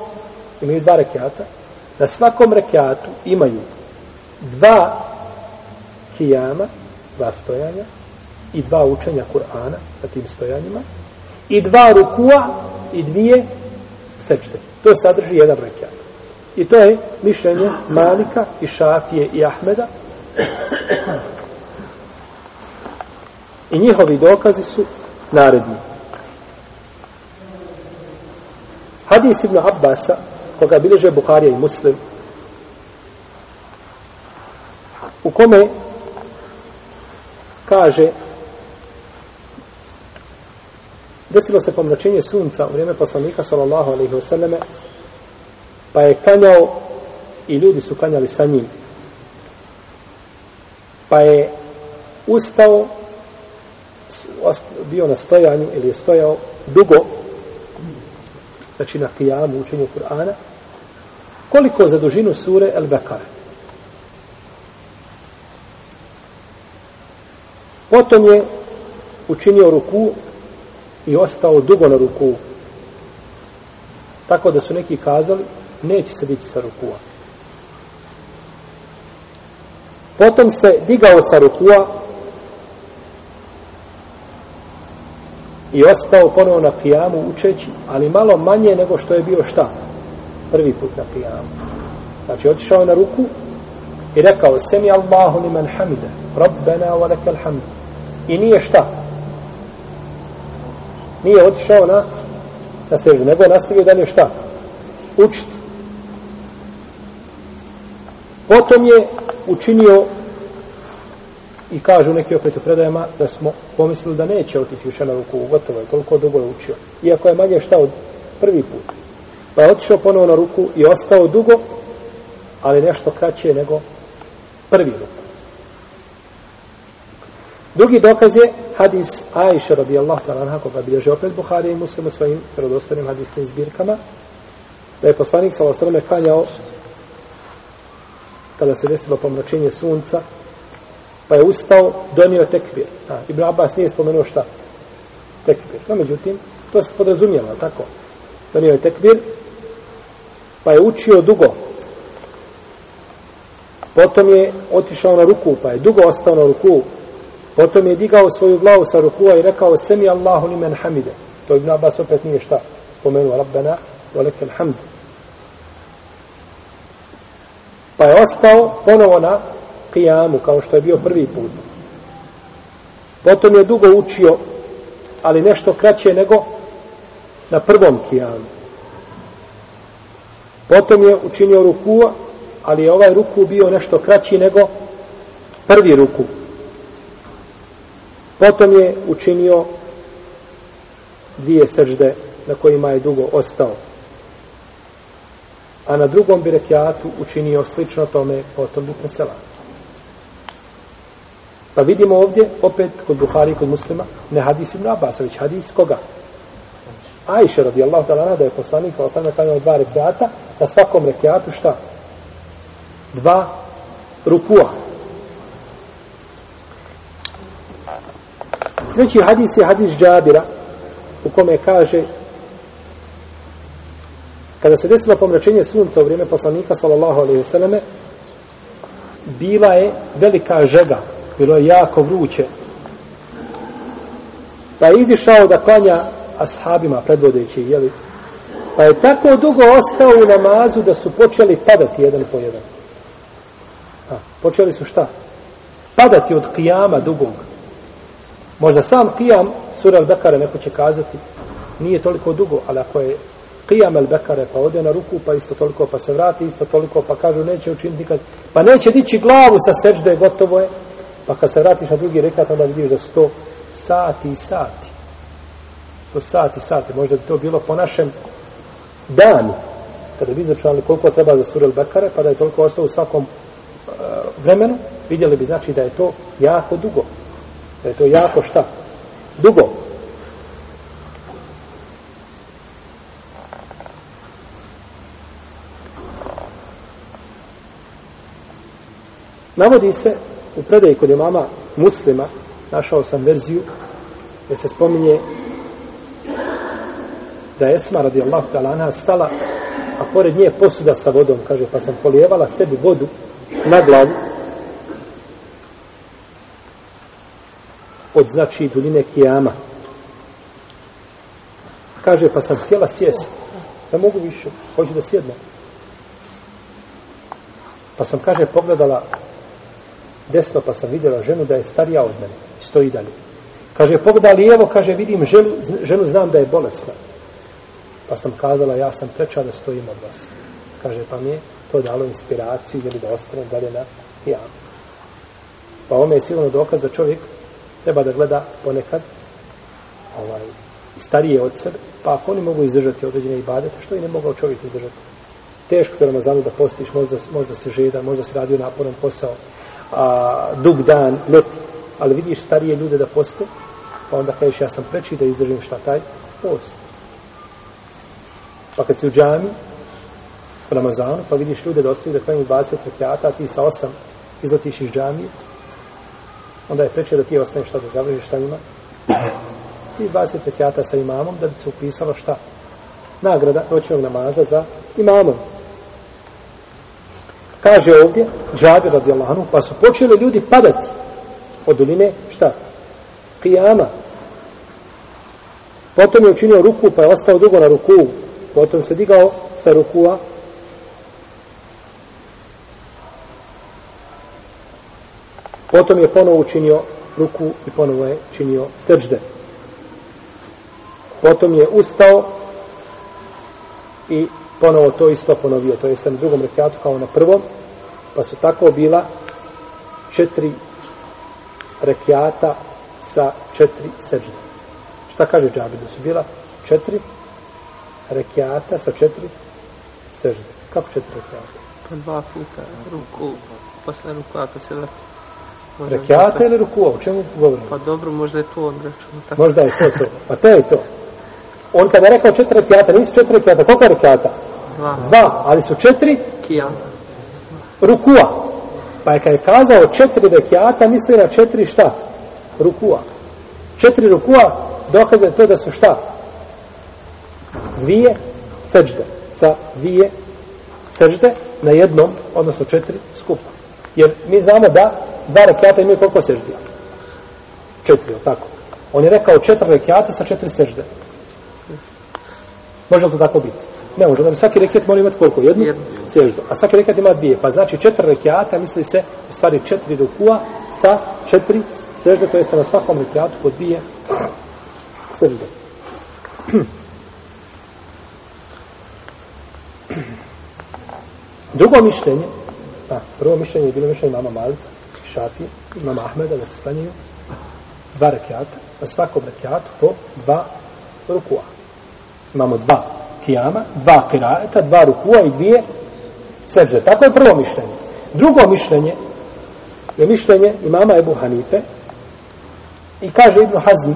imaju dva rekiata. Na svakom rekiatu imaju dva kijama, dva stojanja i dva učenja Kur'ana na tim stojanjima i dva rukua i dvije seđde. To sadrži jedan rekiat. I to je mišljenje Malika i Šafije i Ahmeda. I njihovi dokazi su naredni. Hadis ibn Abbasa, koga bileže Buharija i Muslim, u kome kaže desilo se pomračenje sunca u vrijeme poslanika sallallahu alaihi wasallam pa je kanjao i ljudi su kanjali sa njim pa je ustao bio na stojanju ili je stojao dugo znači na kijamu učenju Kur'ana koliko za dužinu sure El Bekare potom je učinio ruku i ostao dugo na ruku. Tako da su neki kazali, neće se dići sa rukua. Potom se digao sa rukua i ostao ponovo na pijamu učeći, ali malo manje nego što je bio šta? Prvi put na pijamu. Znači, otišao na ruku i rekao, semi Allahu liman hamida, rabbena wa lekel hamd. I nije šta? nije otišao na na sežu, nego je nastavio dalje šta? Učiti. Potom je učinio i kažu neki opet u predajama da smo pomislili da neće otići u na kugu, gotovo je, koliko dugo je učio. Iako je manje šta od prvi put. Pa je otišao ponovo na ruku i ostao dugo, ali nešto kraće nego prvi ruku. Drugi dokaz je hadis Aisha radijallahu ta'ala anha koga bilježe opet Buhari i Muslim u svojim predostanim hadisnim zbirkama da je poslanik sa osrme kanjao kada se desilo pomračenje sunca pa je ustao, donio tekbir. A, Ibn Abbas nije spomenuo šta? Tekbir. No, međutim, to se podrazumijeva, tako? Donio je tekbir, pa je učio dugo. Potom je otišao na ruku, pa je dugo ostao na ruku, Potom je digao svoju glavu sa rukua i rekao Semi Allahu li men hamide. To Ibn Abbas opet nije šta spomenuo Rabbena wa hamdu hamd. Pa je ostao ponovo na kijamu kao što je bio prvi put. Potom je dugo učio ali nešto kraće nego na prvom kijamu. Potom je učinio rukua ali je ovaj ruku bio nešto kraći nego prvi ruku. Potom je učinio dvije sežde na kojima je dugo ostao. A na drugom bi rekiatu učinio slično tome, potom bi preselam. Pa vidimo ovdje, opet, kod Buhari i kod muslima, ne hadis ibn Abbas, već hadis koga? Ajše radijallahu ta'ala da je poslanik sa osam klanjao dva rekiata, na svakom rekiatu šta? Dva rukua. Treći hadis je hadis Džabira, u kome kaže kada se desilo pomračenje sunca u vrijeme poslanika sallallahu alaihi vseleme bila je velika žega bilo je jako vruće. Pa je izišao da klanja ashabima predvodeći jeli, pa je tako dugo ostao u namazu da su počeli padati jedan po jedan. A, počeli su šta? padati od kijama dugog. Možda sam kijam sura Dakara neko će kazati nije toliko dugo, ali ako je qiyam al-Bekare pa ode na ruku pa isto toliko pa se vrati isto toliko pa kažu neće učiniti nikad pa neće dići glavu sa sežde gotovo je. Pa kad se vratiš na drugi rekat onda vidiš da sto sati i sati. To sati i sati. Možda bi to bilo po našem danu. Kada bi izračunali koliko treba za sura al-Bekare pa da je toliko ostao u svakom uh, vremenu vidjeli bi znači da je to jako dugo. Da je to jako šta? Dugo. Navodi se u predaji kod imama muslima, našao sam verziju, gdje se spominje da je Esma radijallahu ta'ala stala, a pored nje posuda sa vodom, kaže, pa sam polijevala sebi vodu na glavu, od znači duljine kijama. Kaže, pa sam htjela sjesti. Ne mogu više, hoću da sjednem. Pa sam, kaže, pogledala desno pa sam vidjela ženu da je starija od mene. Stoji dalje. Kaže, pogleda lijevo, kaže, vidim ženu, ženu znam da je bolesna. Pa sam kazala, ja sam treća da stojim od vas. Kaže, pa mi je to dalo inspiraciju ili da ostane dalje na ja. Pa ome je sigurno dokaz da čovjek treba da gleda ponekad ovaj, starije od sebe, pa ako oni mogu izdržati određene ibadete, što i ne mogao čovjek izdržati? Teško je Ramazanu da postiš, možda, možda se žeda, možda se radi naporan posao, a, dug dan, leti. Ali vidiš starije ljude da poste, pa onda kažeš ja sam preči da izdržim šta taj post. Pa kad si u džami, u Ramazanu, pa vidiš ljude da ostaju da klanju 20 rekiata, a ti sa 8 izletiš iz džamije, onda je preče da ti ostaneš šta da završiš sa njima. I 20 rekiata sa imamom, da bi se upisalo šta? Nagrada noćnog namaza za imamom kaže ovdje Džabir radijallahu anhu pa su počeli ljudi padati od duline šta? Kijama. potom je učinio ruku pa je ostao dugo na ruku potom se digao sa rukua potom je ponovo učinio ruku i ponovo je činio srđde potom je ustao i ponovo to isto ponovio, to jeste na drugom rekiatu kao na prvom, pa su tako bila četiri rekiata sa četiri sežde. Šta kaže džabi? Da su bila četiri rekiata sa četiri sežde. Kako četiri rekiata? Pa dva puta ruku, posle ruku ako se vrti. Rekiata ili ruku? O čemu govorimo? Pa dobro, možda je to on račun. Tako. Možda je to to. Pa to je to. On kada je rekao četiri rekiata, nisu četiri rekiata. Koliko je rekiata? Dva. Dva, ali su četiri Kija. rukua. Pa je kad je kazao četiri rekiata, misli na četiri šta? Rukua. Četiri rukua dokaze to da su šta? Dvije seđde. Sa dvije seđde na jednom, odnosno četiri skupa. Jer mi znamo da dva rekiata imaju koliko seždi? Četiri, tako? On je rekao četiri rekiata sa četiri sežde. Može li to tako biti? Ne može, da svaki rekiat mora imati koliko? Jednu Jednu. seždu. A svaki rekiat ima dvije. Pa znači četiri rekiata, misli se, u stvari četiri rukua sa četiri sežde, to jeste na svakom rekiatu po dvije sežde. Drugo mišljenje, a, prvo mišljenje je bilo mišljenje mama Malika, Šafi, mama Ahmeda, da se klanjaju dva rekiata, na svakom rekiatu po dva rukua. Imamo dva kijama, dva kiraeta, dva rukua i dvije sežde. Tako je prvo mišljenje. Drugo mišljenje je mišljenje imama Ebu Hanife i kaže Ibn Hazm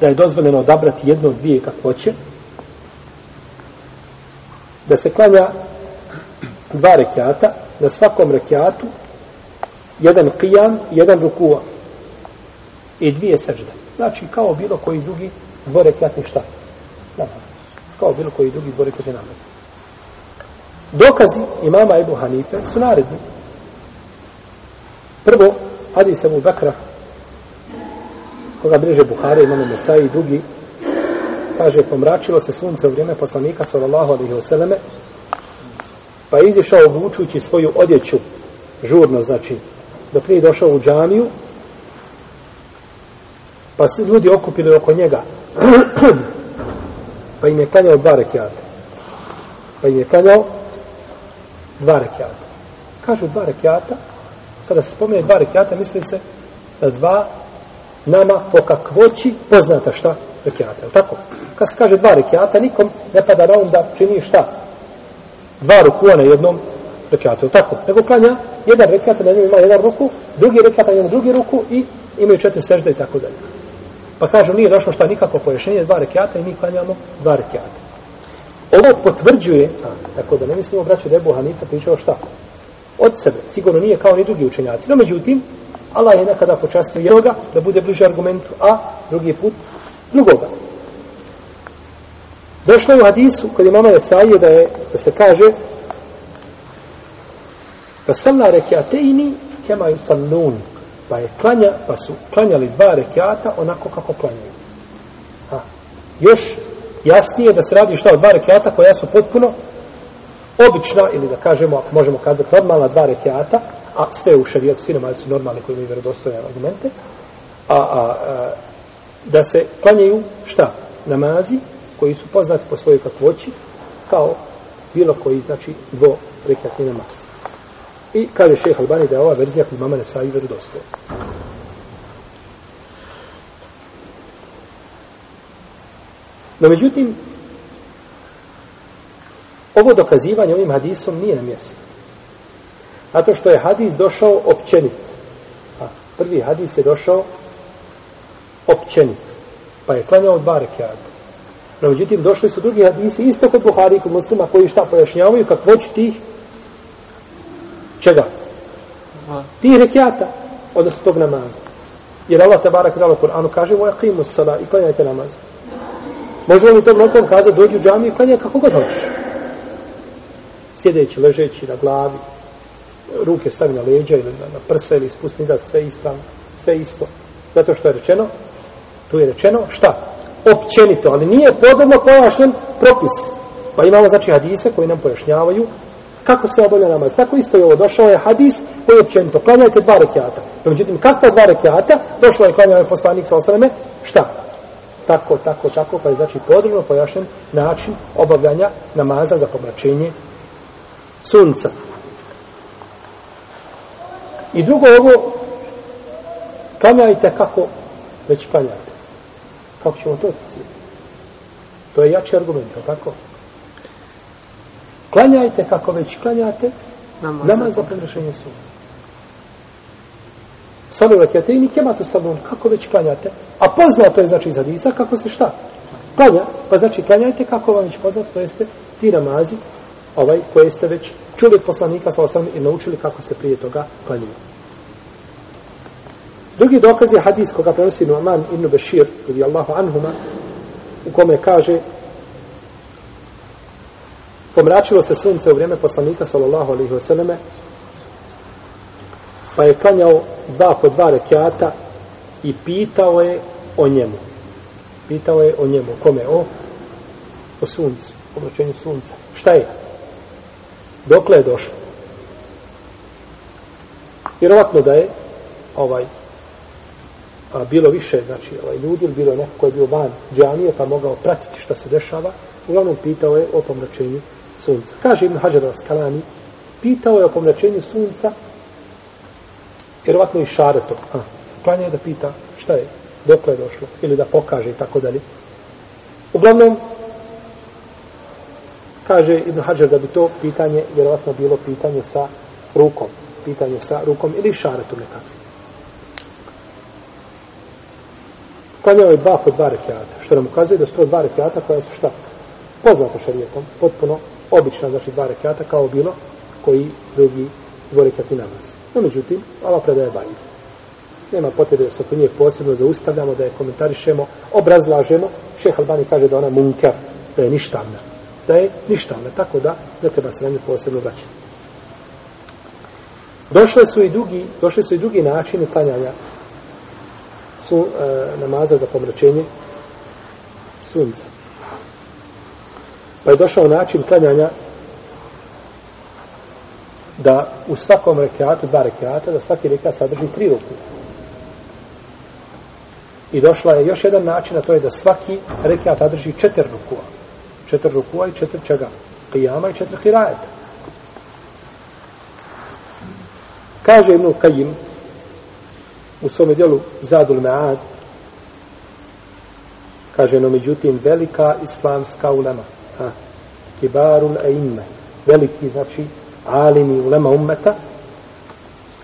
da je dozvoljeno odabrati jedno od dvije kako hoće, da se klanja dva rekiata, na svakom rekiatu jedan qiyam, jedan rukua i dvije sežde. Znači, kao bilo koji drugi dvorekiatni šta? Namaz. Kao bilo koji drugi dvorekiatni namaz. Dokazi imama Ebu Hanife su naredni. Prvo, hadis Ebu Bekra, koga bliže Buhari, imamo Mesaj i drugi, kaže, pomračilo se sunce u vrijeme poslanika, sallallahu alaihi vseleme, pa je izišao obučujući svoju odjeću, žurno, znači, dok nije došao u džamiju, pa se ljudi okupili oko njega, pa im je klanjao dva rekiata. Pa im je klanjao dva rekiata. Kažu dva rekiata, kada se spomene dva rekiata, misli se da dva nama po kakvoći poznata šta rekiata. Je tako? Kad se kaže dva rekiata, nikom ne pada na um da čini šta? Dva rukua na jednom rekiatu. Je tako? Nego klanja jedan rekiata na njemu ima jedan ruku, drugi rekiata na njemu drugi ruku i imaju četiri sežde i tako dalje. Pa kažu, nije došlo šta nikako pojašnjenje dva rekiata i mi klanjamo dva rekiata. Ovo potvrđuje, a, tako da ne mislimo, braću, da je Buhanifa pričao šta? Od sebe. Sigurno nije kao ni drugi učenjaci. No, međutim, Allah je nekada počastio jednoga da bude bliže argumentu, a drugi put drugoga. Došlo je u hadisu kod imama Nesaije da, je, da se kaže da sam na rekiateini sallun pa je klanja, pa su klanjali dva rekiata onako kako klanjaju. Ha. Još jasnije da se radi šta od dva rekiata koja su potpuno obična, ili da kažemo, ako možemo kazati, normalna dva rekiata, a sve u šarijetu, sinema su normalni koji imaju vjerodostojne argumente, a, a, a, da se klanjaju šta? Namazi koji su poznati po svojoj kakvoći, kao bilo koji, znači, dvo rekiatni namaz. I kaže šeha Albani da je ova verzija kod mama Nesai vjerodostoja. No, međutim, ovo dokazivanje ovim hadisom nije na mjestu. Zato što je hadis došao općenit. A prvi hadis je došao općenit. Pa je klanjao dva rekiata. No, međutim, došli su drugi hadisi, isto kod Buhari i kod muslima, koji šta pojašnjavaju, kakvoć tih čega? Tih rekiata, odnosno tog namaza. Jer Allah te barak dala Kur'anu kaže, moja qimu sala i klanjajte namaz. Možemo li to mnogom kazati, dođi u džamiju i klanjaj kako god hoćeš. Sjedeći, ležeći na glavi, ruke stavi na leđa ili na, na prse ili spusti nizad, sve ispravno, sve isto. Zato što je rečeno, tu je rečeno šta? Općenito, ali nije podobno pojašnjen propis. Pa imamo znači hadise koji nam pojašnjavaju kako se obavlja namaz. Tako isto je ovo, došao je hadis koji je općenito, klanjajte dva rekiata. No, međutim, kakva dva rekiata? Došlo je klanjao je poslanik sa osreme, šta? Tako, tako, tako, pa je znači podrobno pojašen način obavljanja namaza za pomračenje sunca. I drugo ovo, klanjajte kako već klanjate. Kako ćemo to otisiti? To je jači argument, je tako? Klanjajte kako već klanjate, namaz, namaz za premršenje sunca. Salu raketini kematu salun, kako već klanjate. A poznato je znači iz hadisa kako se šta? Klanja, pa znači klanjajte kako vam već poznato, to jeste ti namazi, ovaj koje ste već čuli od poslanika sa osam i naučili kako se prije toga klanjaju. Drugi dokaz je hadis koga prenosi Nu'man ibn Bešir, radi Allahu anhuma, u kome kaže pomračilo se sunce u vrijeme poslanika sallallahu alaihi wasallam pa je klanjao dva po dva rekiata i pitao je o njemu. Pitao je o njemu. Kome? O, o suncu. O sunca. Šta je? Dokle je došlo? Vjerovatno da je ovaj a, bilo više znači ovaj ljudi ili bilo neko ko je bio van džamije pa mogao pratiti šta se dešava uglavnom pitao je o pomračenju sunca kaže Ibn Hajar al-Skalani pitao je o pomračenju sunca vjerovatno i šareto a, klanja je da pita šta je dokle je došlo ili da pokaže i tako dalje uglavnom Kaže Ibn Hajar da bi to pitanje vjerovatno bilo pitanje sa rukom. Pitanje sa rukom ili šaretom nekakvim. Klanjao je dva po dva rekiata, što nam ukazuje da su to dva rekiata koja su šta? Poznata šarijetom, potpuno Obično, znači dva rekata, kao bilo koji drugi dvorekatni namaz. No, međutim, ova predaja je. Nema potrebe da se oko nje posebno zaustavljamo, da je komentarišemo, obrazlažemo. Šeh Albani kaže da ona munker, da je ništavna. Da je ništavna, tako da ne treba se na nju posebno vraćati. Došle su i drugi, došli su i drugi načini klanjanja su e, namaza za pomračenje sunca. Pa je došao način klanjanja da u svakom rekiatu, dva rekiata, da svaki rekiat sadrži tri ruku. I došla je još jedan način, a to je da svaki rekiat sadrži četiri rukua. Četiri rukua i četiri čega? Qiyama i četiri hirajeta. Kaže Ibn Kajim u svome dijelu Zadul Me'ad kaže no međutim velika islamska ulema ha, kibarul a'imme, veliki znači alimi ulema ummeta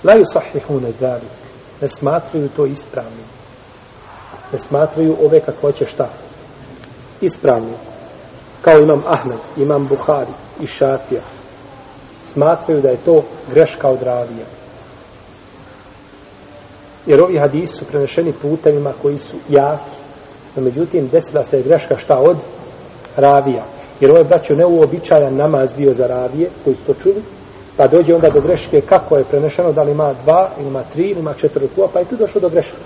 la yusahihune dalik, ne smatraju to ispravnim. Ne smatraju ove kakvoće šta? Ispravnim. Kao imam Ahmed, imam Buhari i Šafija. Smatraju da je to greška od ravija. Jer ovi hadisi su prenešeni putevima koji su jaki. No međutim desila se je greška šta od ravija jer ovo je braćo neuobičajan namaz bio za ravije koji su to čuli pa dođe onda do greške kako je prenešeno da li ima dva ili ima tri ili ima četiri kuva pa je tu došlo do greške.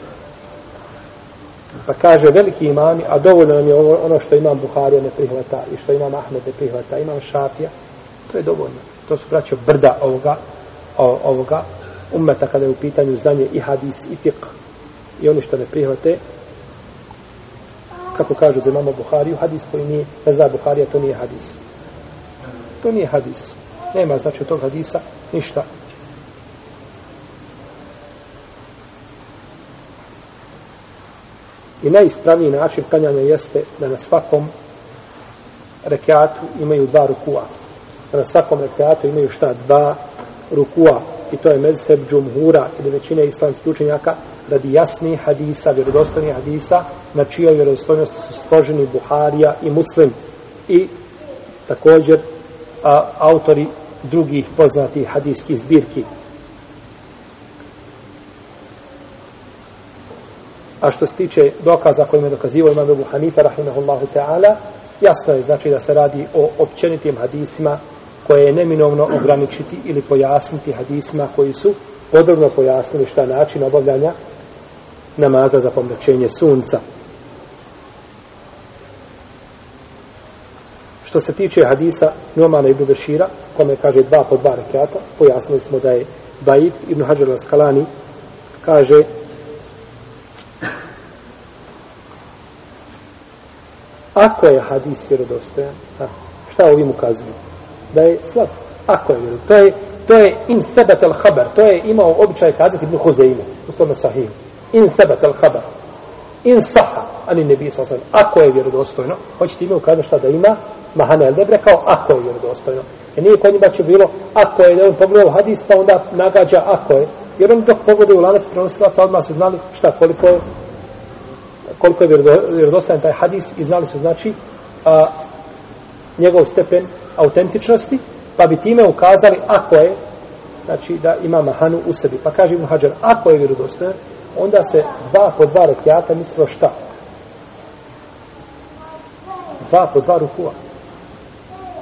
Pa kaže veliki imami a dovoljno nam je ovo, ono što imam Buharija ne prihvata i što imam Ahmed ne prihvata imam Šafija to je dovoljno. To su braćo brda ovoga ovoga ummeta kada je u pitanju znanje i hadis i fiqh. I oni što ne prihvate kako kažu za imamo Buhariju hadis koji nije ne zna Buharija to nije hadis. To nije hadis. Nema znači od tog hadisa ništa. I najispravniji način klanjanja jeste da na svakom rekiatu imaju dva rukua. Da na svakom rekiatu imaju šta? Dva rukua i to je mezheb džumhura ili većine islamskih učenjaka radi jasni hadisa, vjerodostojnih hadisa na čijoj vjerodostojnosti su složeni Buharija i Muslim i također a, autori drugih poznatih hadijskih zbirki. A što se tiče dokaza kojim je dokazivao imam Ebu Hanifa, rahimahullahu ta'ala, jasno je znači da se radi o općenitim hadisima koje je neminovno ograničiti ili pojasniti hadisima koji su podrobno pojasnili šta način obavljanja namaza za pomračenje sunca. Što se tiče hadisa Nuomana ibn Bešira, kome kaže dva po dva rekiata, pojasnili smo da je Baib ibn Hajar al-Skalani kaže ako je hadis vjerodostojan, šta ovim ukazuju? Da je slab. Ako je vjeru. To je, to je in sebat al haber. To je imao običaj kazati Ibn Huzeime u svome sahiju. In sebat al haber. In saha. Ali ne bi sasvim. Ako je vjerodostojno. Hoćete ime ukazati šta da ima? Mahane el Debre kao ako je vjerodostojno. E nije kod njima će bilo ako je, da on pogledao hadis pa onda nagađa ako je. Jer on dok pogledaju u lanac prenosilaca odmah su znali šta koliko je koliko je vjerodostojan taj hadis i znali su znači a, njegov stepen autentičnosti, pa bi time ukazali ako je, znači da ima mahanu u sebi. Pa kaže Ibn Hajar, ako je vjerodostojan, onda se dva po dva rekiata mislilo šta? Dva po dva rukua.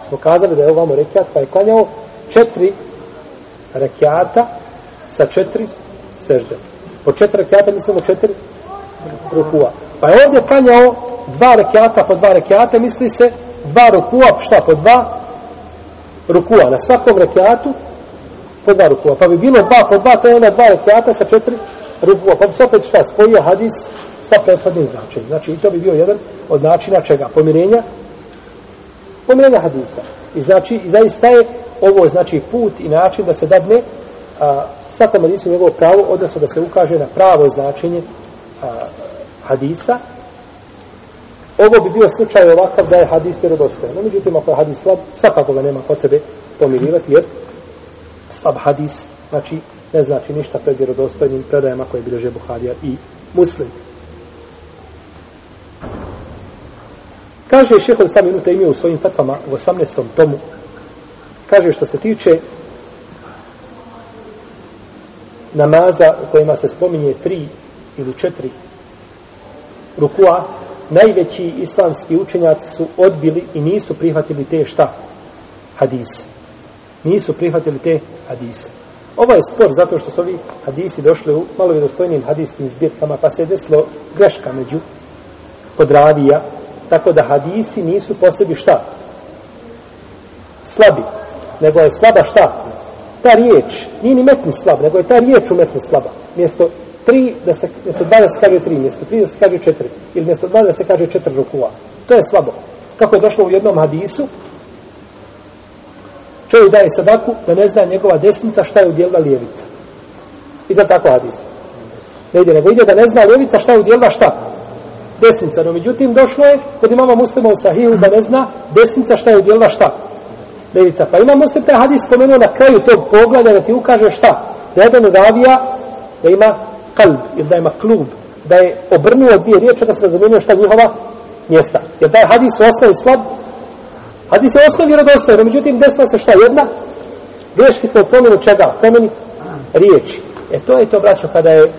Smo kazali da je ovamo rekiat, pa je klanjao četiri rekiata sa četiri sežde. Po četiri rekiata mislimo četiri rukua. Pa je ovdje klanjao dva rekiata po dva rekiata, misli se dva rukua, šta po dva? rukua na svakom rekiatu po dva rukua. Pa bi bilo dva po dva, to je ona dva rekiata sa četiri rukua. Pa bi se opet šta spojio hadis sa prethodnim značenjem. Znači i to bi bio jedan od načina čega? Pomirenja pomirenja hadisa. I znači, i zaista je ovo znači put i način da se dadne a, svakom hadisu njegovo pravo, odnosno da se ukaže na pravo značenje a, hadisa Ovo bi bio slučaj ovakav da je hadis vjerodostojan. No, međutim, ako je hadis slab, svakako ga nema potrebe pomirivati, jer slab hadis, znači, ne znači ništa pred vjerodostojnim predajama koje bilježe Buharija i Muslim. Kaže šehol sam Ibn Taymiyyah u svojim fatvama u 18. tomu, kaže što se tiče namaza u kojima se spominje tri ili četiri rukua, najveći islamski učenjaci su odbili i nisu prihvatili te šta? Hadise. Nisu prihvatili te hadise. Ovo je spor zato što su ovi hadisi došli u malo vjerostojnim hadijskim zbirkama, pa se je desilo greška među kod ravija, tako da hadisi nisu posebi šta? Slabi. Nego je slaba šta? Ta riječ, nije ni metni slab, nego je ta riječ u metni slaba. Mjesto tri, da se, mjesto dva da se kaže tri, mjesto tri da se kaže četiri, ili mjesto dva da se kaže četiri rukua. To je slabo. Kako je došlo u jednom hadisu, čovjek daje sadaku da ne zna njegova desnica šta je udjelila lijevica. I da tako hadis. Ne ide, nego ide da ne zna lijevica šta je udjelila šta? Desnica. No, međutim, došlo je kod imama muslima u sahihu da ne zna desnica šta je udjelila šta? Lijevica. Pa imamo muslim taj hadis spomenuo na kraju tog pogleda da ti ukaže šta? Da jedan od avija da ima kalb ili da je klub, da je obrnuo dvije riječi da se zamijenio šta njihova mjesta. Jer taj hadis u osnovi slab, hadis je u osnovi vjerodostojan, međutim desila se šta jedna, greškica u promjenu čega? Promjeni riječi. E to je to, braćo, kada je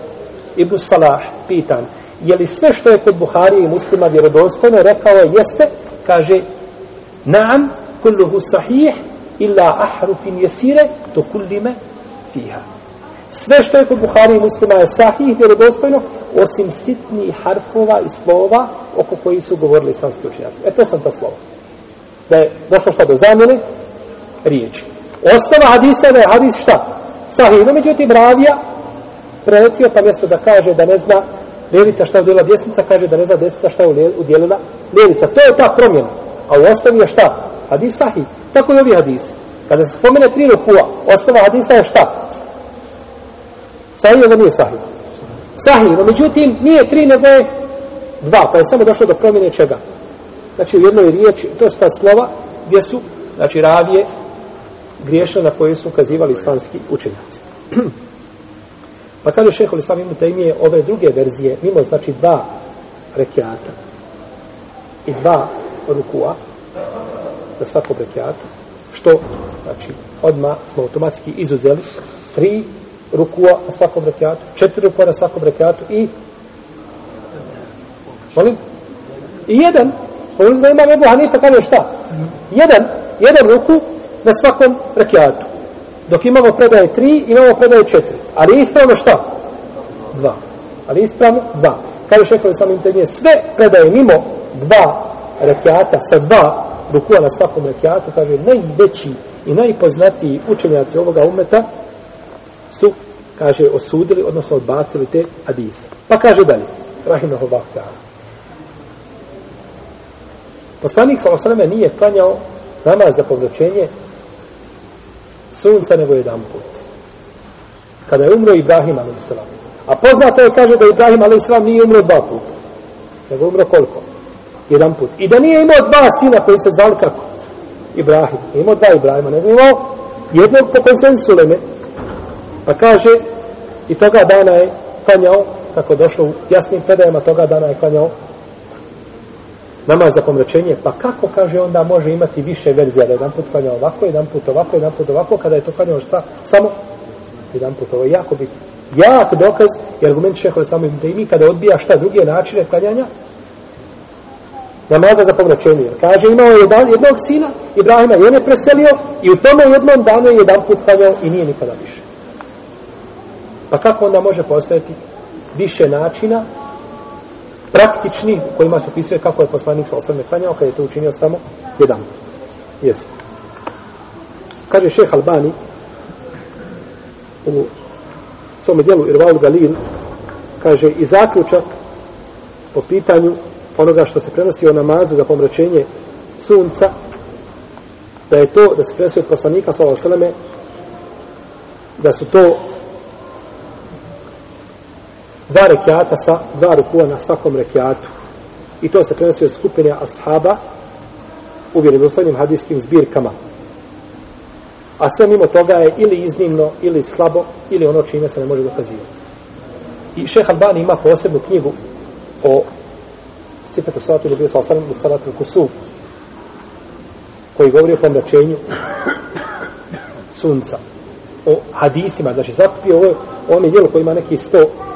Ibn Salah pitan, je li sve što je kod Buharije i muslima vjerodostojno, rekao je, jeste, kaže, naam, kulluhu sahih, illa ahrufin jesire, to kullime fiha. Sve što je kod Buhari i muslima je sahih, vjerodostojno, osim sitnih harfova i slova oko koji su govorili islamski učinjaci. E to sam ta slova. Da je došlo šta do zamjene riječi. Osnova hadisa da je hadis šta? Sahih. No, međutim, ravija preletio pa mjesto da kaže da ne zna ljevica šta je udjelila desnica, kaže da ne zna desnica šta je udjelila ljevica. To je ta promjena. A u osnovi je šta? Hadis sahih. Tako i ovi hadisi. Kada se spomene tri rukua, osnova hadisa je šta? Sahih ili nije sahih? Sahih, no međutim, nije tri, nego je dva, pa je samo došlo do promjene čega? Znači, u jednoj riječi, to slova, gdje su, znači, ravije griješne na koje su ukazivali islamski učenjaci. pa kaže šeholi sami imu tajmije ove druge verzije, mimo, znači, dva rekiata i dva rukua za svakog rekiata, što, znači, odma smo automatski izuzeli tri rukua na svakom rekiatu, četiri rukua na svakom rekiatu i molim? I jedan, spomenuli da imam Ebu Hanifa, kaže šta? Jedan, jedan ruku na svakom rekiatu. Dok imamo predaje tri, imamo predaje četiri. Ali je ispravno šta? Dva. Ali je ispravno dva. Kaže šehovi sami intervije, sve predaje mimo dva rekiata sa dva rukua na svakom rekiatu, kaže najveći i najpoznatiji učenjaci ovoga umeta su, kaže, osudili, odnosno odbacili te hadise. Pa kaže dalje, rahimahullah ta'ala. Poslanik sa osaleme nije klanjao namaz za povraćenje sunca nego jedan put. Kada je umro Ibrahim a.s. A poznato je, kaže, da Ibrahim a.s. nije umro dva puta. Nego umro koliko? Jedan put. I da nije imao dva sina koji se zvali kako? Ibrahim. Nije imao dva Ibrahima, nego imao jednog po konsensu leme, Pa kaže, i toga dana je klanjao, kako je došlo u jasnim predajama, toga dana je klanjao namaz za pomračenje, pa kako, kaže, onda može imati više verzija, da jedan put klanjao ovako, jedan put ovako, jedan put ovako, kada je to klanjao šta, samo jedan put ovo je jako bitno. Jak dokaz i argument šehove samo ibn Taymi kada odbija šta druge načine klanjanja, namaza za pomračenje. Kaže, imao je jedan, jednog sina, Ibrahima i on je preselio i u tome jednom danu je jedan put klanjao i nije nikada više. Pa kako onda može postojati više načina praktični u kojima se opisuje kako je poslanik sa osrme klanjao kada je to učinio samo jedan. Jeste. Kaže šeh Albani u svome dijelu Irvaul Galil kaže i zaključak po pitanju onoga što se prenosi o namazu za pomračenje sunca da je to da se prenosi od poslanika sa osrme da su to dva rekiata sa dva rukua na svakom rekiatu. I to se prenosi od skupine ashaba u vjerodostojnim hadijskim zbirkama. A sve mimo toga je ili iznimno, ili slabo, ili ono čime se ne može dokazivati. I šeha Albani ima posebnu knjigu o sifetu salatu ili bio sa osanem salatu kusuf koji govori o pomračenju sunca o hadisima, znači sakupio ovo, on je dijelo koji ima neki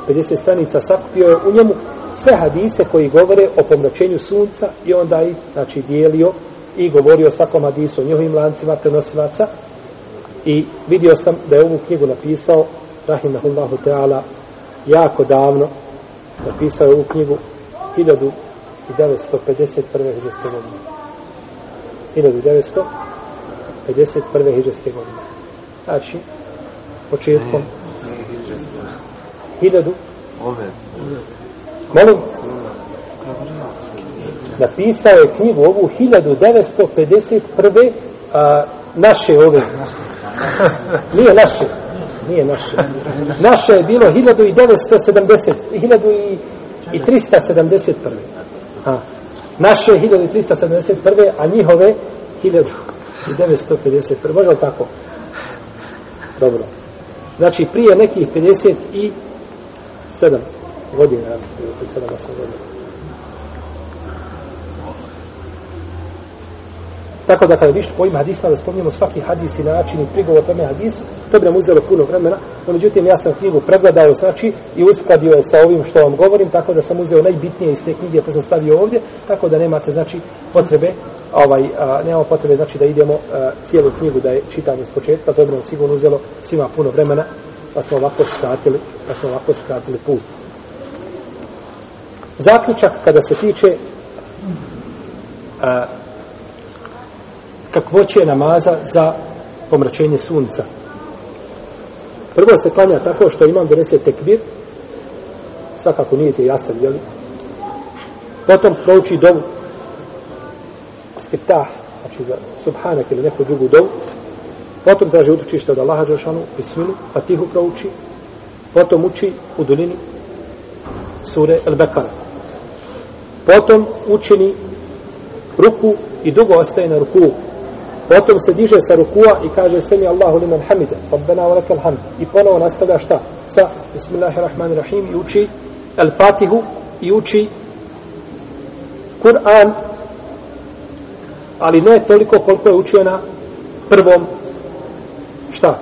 150 stranica, sakupio je u njemu sve hadise koji govore o pomračenju sunca i onda i znači dijelio i govorio o svakom hadisu, o njihovim lancima prenosilaca i vidio sam da je ovu knjigu napisao Rahimahullahu Teala jako davno napisao je ovu knjigu 1951. hiđarske godine 1951. hiđarske godine znači početkom hiljadu Ove. molim napisao je knjigu ovu 1951. A, naše ove nije naše nije naše naše je bilo 1970 1371. A, naše je 1371. a njihove 1951. može li tako? Dobro. Znači, prije nekih 57 godina, 57 godina. Tako da kada vište po ovim hadisima da spomnimo svaki hadis i način i prigovor tome hadisu, to bi nam uzelo puno vremena, no međutim ja sam knjigu pregledao znači i uskladio je sa ovim što vam govorim, tako da sam uzeo najbitnije iz te knjige pa sam stavio ovdje, tako da nemate znači potrebe ovaj, a, nemamo potrebe znači da idemo a, cijelu knjigu da je čitanje s početka, to bi nam sigurno uzelo svima puno vremena, pa smo ovako skratili, pa smo ovako skratili put. Zaključak kada se tiče a, kakvoće namaza za pomračenje sunca. Prvo se klanja tako što imam 90 tekbir, svakako nije ti jasan, jel? Potom prouči dovu, stiftah, znači za subhanak ili neku drugu dovu, potom traži utočište od Allaha Đeršanu, bismilu, fatihu prouči, potom uči u dolini sure El Bekara. Potom učini ruku i dugo ostaje na ruku Potom se diže sa rukua i kaže semi Allahu liman hamide, rabbena wa lakal hamd. I ponovo nastavlja šta? Sa bismillahirrahmanirrahim i uči al-Fatihu i uči Kur'an ali ne toliko koliko je učio na prvom šta?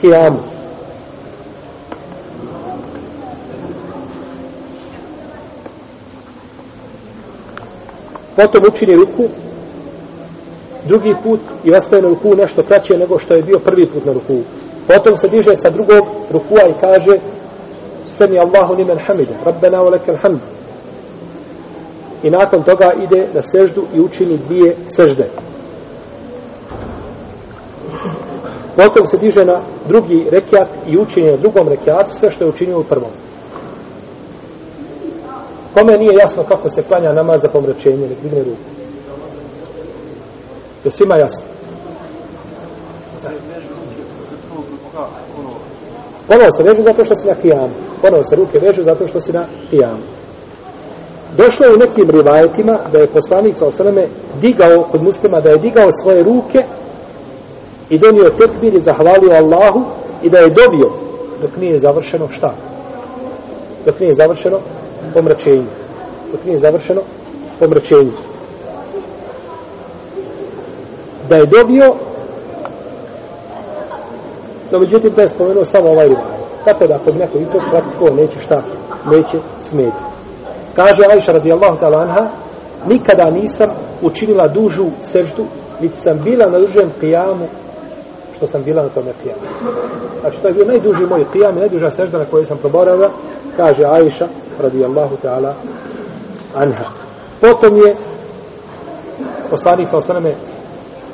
Kijamu. Potom učini ruku drugi put i ostaje na ruku nešto kraće nego što je bio prvi put na ruku. Potom se diže sa drugog rukua i kaže Sami Allahu limen hamide, Rabbena wa lekel hamd. I nakon toga ide na seždu i učini dvije sežde. Potom se diže na drugi rekiat i učini na drugom rekiatu sve što je učinio u prvom. Kome nije jasno kako se klanja namaz za pomračenje, nek digne ruku. Je svima jasno? Ponovo se vežu zato što si na kijamu. Ponovo se ruke vežu zato što si na kijamu. Došlo je u nekim rivajetima da je poslanik sa osaleme digao kod muslima, da je digao svoje ruke i donio tekbir i zahvalio Allahu i da je dobio dok nije završeno šta? Dok nije završeno pomračenje. Dok nije završeno pomračenje da je dobio. No međutim da je spomenuo samo ovaj rivajet. Tako da ako bi neko i to praktiko neće šta neće smetiti. Kaže Aisha radijallahu ta'ala anha nikada nisam učinila dužu seždu niti sam bila na dužem pijamu što sam bila na tome pijamu znači to je bio najduži moj pijam i najduža sežda na kojoj sam proborala kaže Aisha radijallahu ta'ala anha. Potom je poslanik sa osaname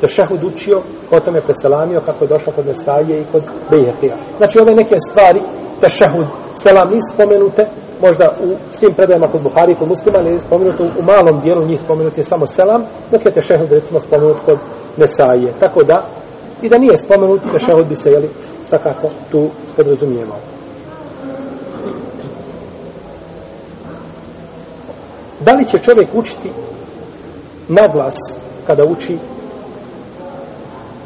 tešehud učio, potom je preselamio kako je došlo kod Nesaije i kod Bejhetija. Znači ove neke stvari, tešehud, selam nisu spomenute, možda u svim predajama kod Buhari i kod muslima, ali spomenuto u malom dijelu njih spomenut je samo selam, dok je tešehud recimo spomenut kod Nesaije. Tako da, i da nije spomenut, tešehud bi se, jeli, svakako tu podrazumijevao. Da li će čovjek učiti na glas kada uči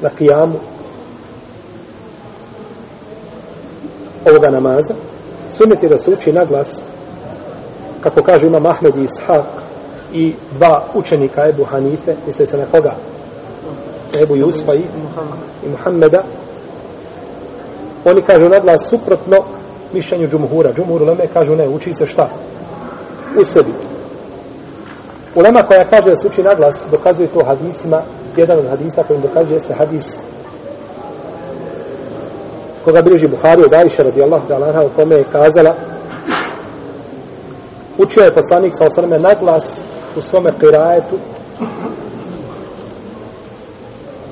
na kijamu ovoga namaza? sunet je da se uči na glas kako kaže imam Ahmed i Ishaq i dva učenika Ebu Hanife, misle se na koga? Ebu Jusfa i, i Muhammeda. Oni kažu na glas suprotno mišljenju džumhura. Džumhur Leme kažu ne, uči se šta? U sebi. Ulema koja kaže da se uči naglas, dokazuje to hadisima, jedan od hadisa kojim dokazuje jeste hadis koga bilježi Buhari od Aisha radijallahu ta'ala u kome je kazala učio je poslanik sa osrme naglas u svome kirajetu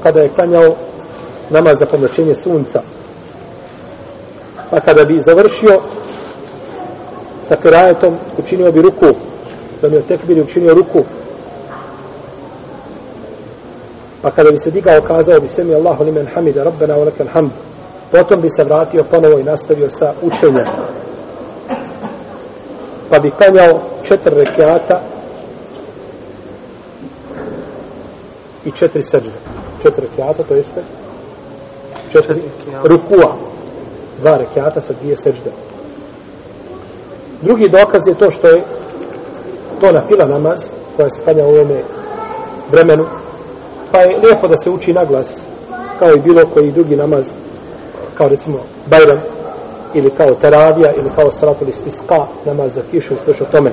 kada je klanjao namaz za pomračenje sunca. Pa kada bi završio sa kirajetom učinio bi ruku da mi je tekbir učinio ruku. Pa kada bi se digao kazao bi se Allahu limen hamida rabbena u lekel hamd. Potom bi se vratio ponovo i nastavio sa učenjem. Pa bi klanjao četiri rekiata i četiri srđe četiri rekiata to jeste? Četiri rukua. Dva rekiata sa dvije srđe drugi dokaz je to što je to na fila namaz koja se klanja u ovome vremenu. Pa je lijepo da se uči na glas kao i bilo koji drugi namaz kao recimo Bajram ili kao teravija ili kao Salat ili stiska namaz za kišu i sve tome.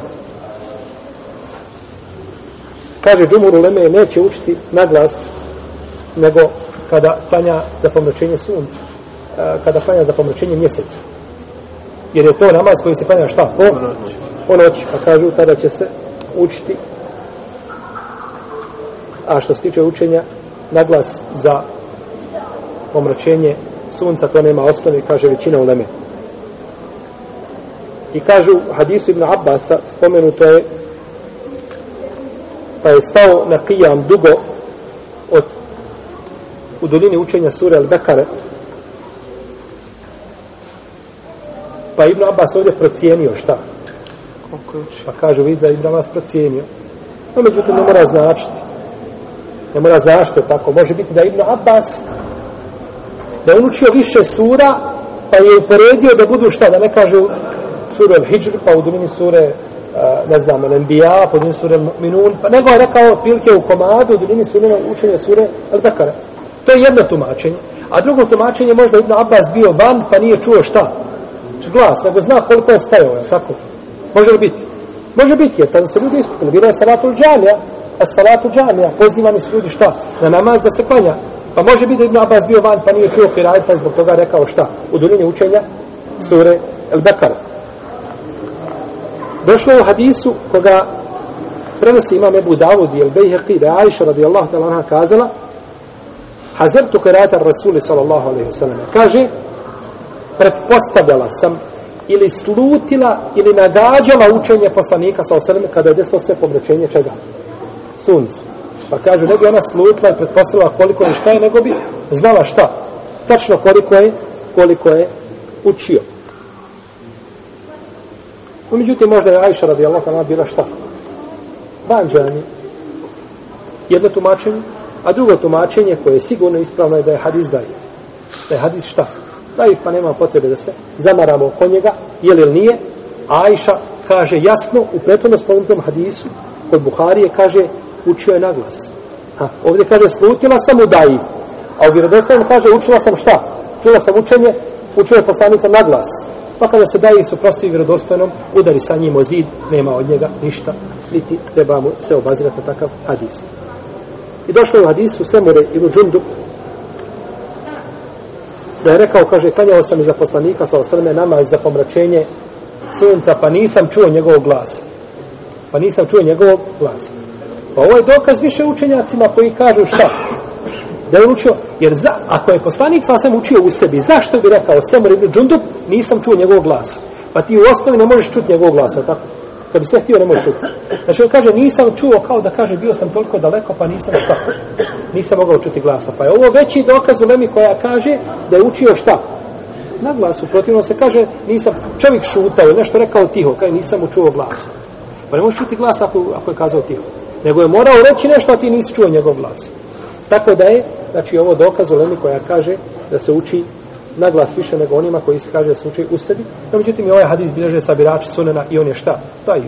Kaže Džumur Uleme neće učiti na glas nego kada klanja za pomračenje sunca eh, kada klanja za pomračenje mjeseca. Jer je to namaz koji se klanja šta? Po, po noći pa kažu tada će se učiti a što se tiče učenja naglas za pomračenje sunca to nema osnovi, kaže većina uleme. I kažu hadisu Ibn Abbasa, spomenuto je pa je stao na kijam dugo od u dolini učenja sure Al-Bekare pa Ibn Abbas ovdje procijenio šta? Pa kažu vidi da Ibn Abbas procijenio. No, međutim, ne mora značiti. Ne mora značiti tako. Može biti da Ibn Abbas da je učio više sura, pa je uporedio da budu šta, da ne kažu sura Al-Hijr, pa u domini sure, ne znam, Al-Anbiya, pa u domini sure Minun, pa nego je rekao otprilike u komadu, u domini sure učenja sure Al-Bekara. To je jedno tumačenje. A drugo tumačenje možda Ibn Abbas bio van, pa nije čuo šta? Glas, nego zna koliko je stajao, je tako? Može li biti? Može biti, jer tada se ljudi iskupili. Bila je salatul džamija, a salatul džamija, pozivani su ljudi šta? Na namaz da se klanja. Pa može biti da Ibn Abbas bio van, pa nije čuo kiraj, pa zbog toga rekao šta? U duljini učenja sure El Bekara. Došlo je u hadisu koga prenosi imam Ebu Davud i El Bejheqi, da je Aisha radijallahu ta'ala anha kazala Hazertu kirajta Rasuli sallallahu alaihi sallam. Kaže, pretpostavljala sam ili slutila ili nagađala učenje poslanika sa osrme kada je desilo se pomrećenje čega? Sunca. Pa kaže, ne bi ona slutila i pretpostavila koliko je šta je, nego bi znala šta. Tačno koliko je, koliko je učio. No, međutim, možda je Ajša radi Allah bila šta? Banđanje. Jedno tumačenje, a drugo tumačenje koje je sigurno ispravno je da je hadis daje. Da je hadis šta? Daif, pa nema potrebe da se zamaramo oko njega, je li nije? Ajša kaže jasno u prethodno spomenutom hadisu, kod Buharije kaže učio je naglas. Ha, ovdje kaže, slutila sam u daif. A u vjerodostavnom kaže, učila sam šta? Čula sam učenje, učio je poslanica naglas. Pa kada se daji suprosti vjerodostojnom, udari sa njim o zid, nema od njega ništa, niti treba mu se obazirati na takav hadis. I došlo je u hadisu Semure ili Džundu, da je rekao, kaže, klanjao sam iza poslanika sa osrme nama za pomračenje sunca, pa nisam čuo njegovog glasa. Pa nisam čuo njegovog glasa. Pa ovo je dokaz više učenjacima koji kažu šta? Da je učio, jer za, ako je poslanik sam sam učio u sebi, zašto bi rekao Semur ibn Džundup, nisam čuo njegovog glasa. Pa ti u osnovi ne možeš čuti njegovog glasa, tako? Kad bi sve htio, ne može čuti. Znači on kaže, nisam čuo kao da kaže, bio sam toliko daleko, pa nisam šta? Nisam mogao čuti glasa. Pa je ovo veći dokaz u Lemi koja kaže da je učio šta? Na glasu. Protivno se kaže, nisam, čovjek šutao, nešto rekao tiho, kaže, nisam mu čuo glasa. Pa ne možeš čuti glas ako, ako je kazao tiho. Nego je morao reći nešto, a ti nisi čuo njegov glas. Tako da je, znači ovo dokaz u Lemi koja kaže da se uči na glas više nego onima koji se kaže da se u sebi. No, međutim, i ovaj hadis bilježe sabirač sunena i on je šta? Daj,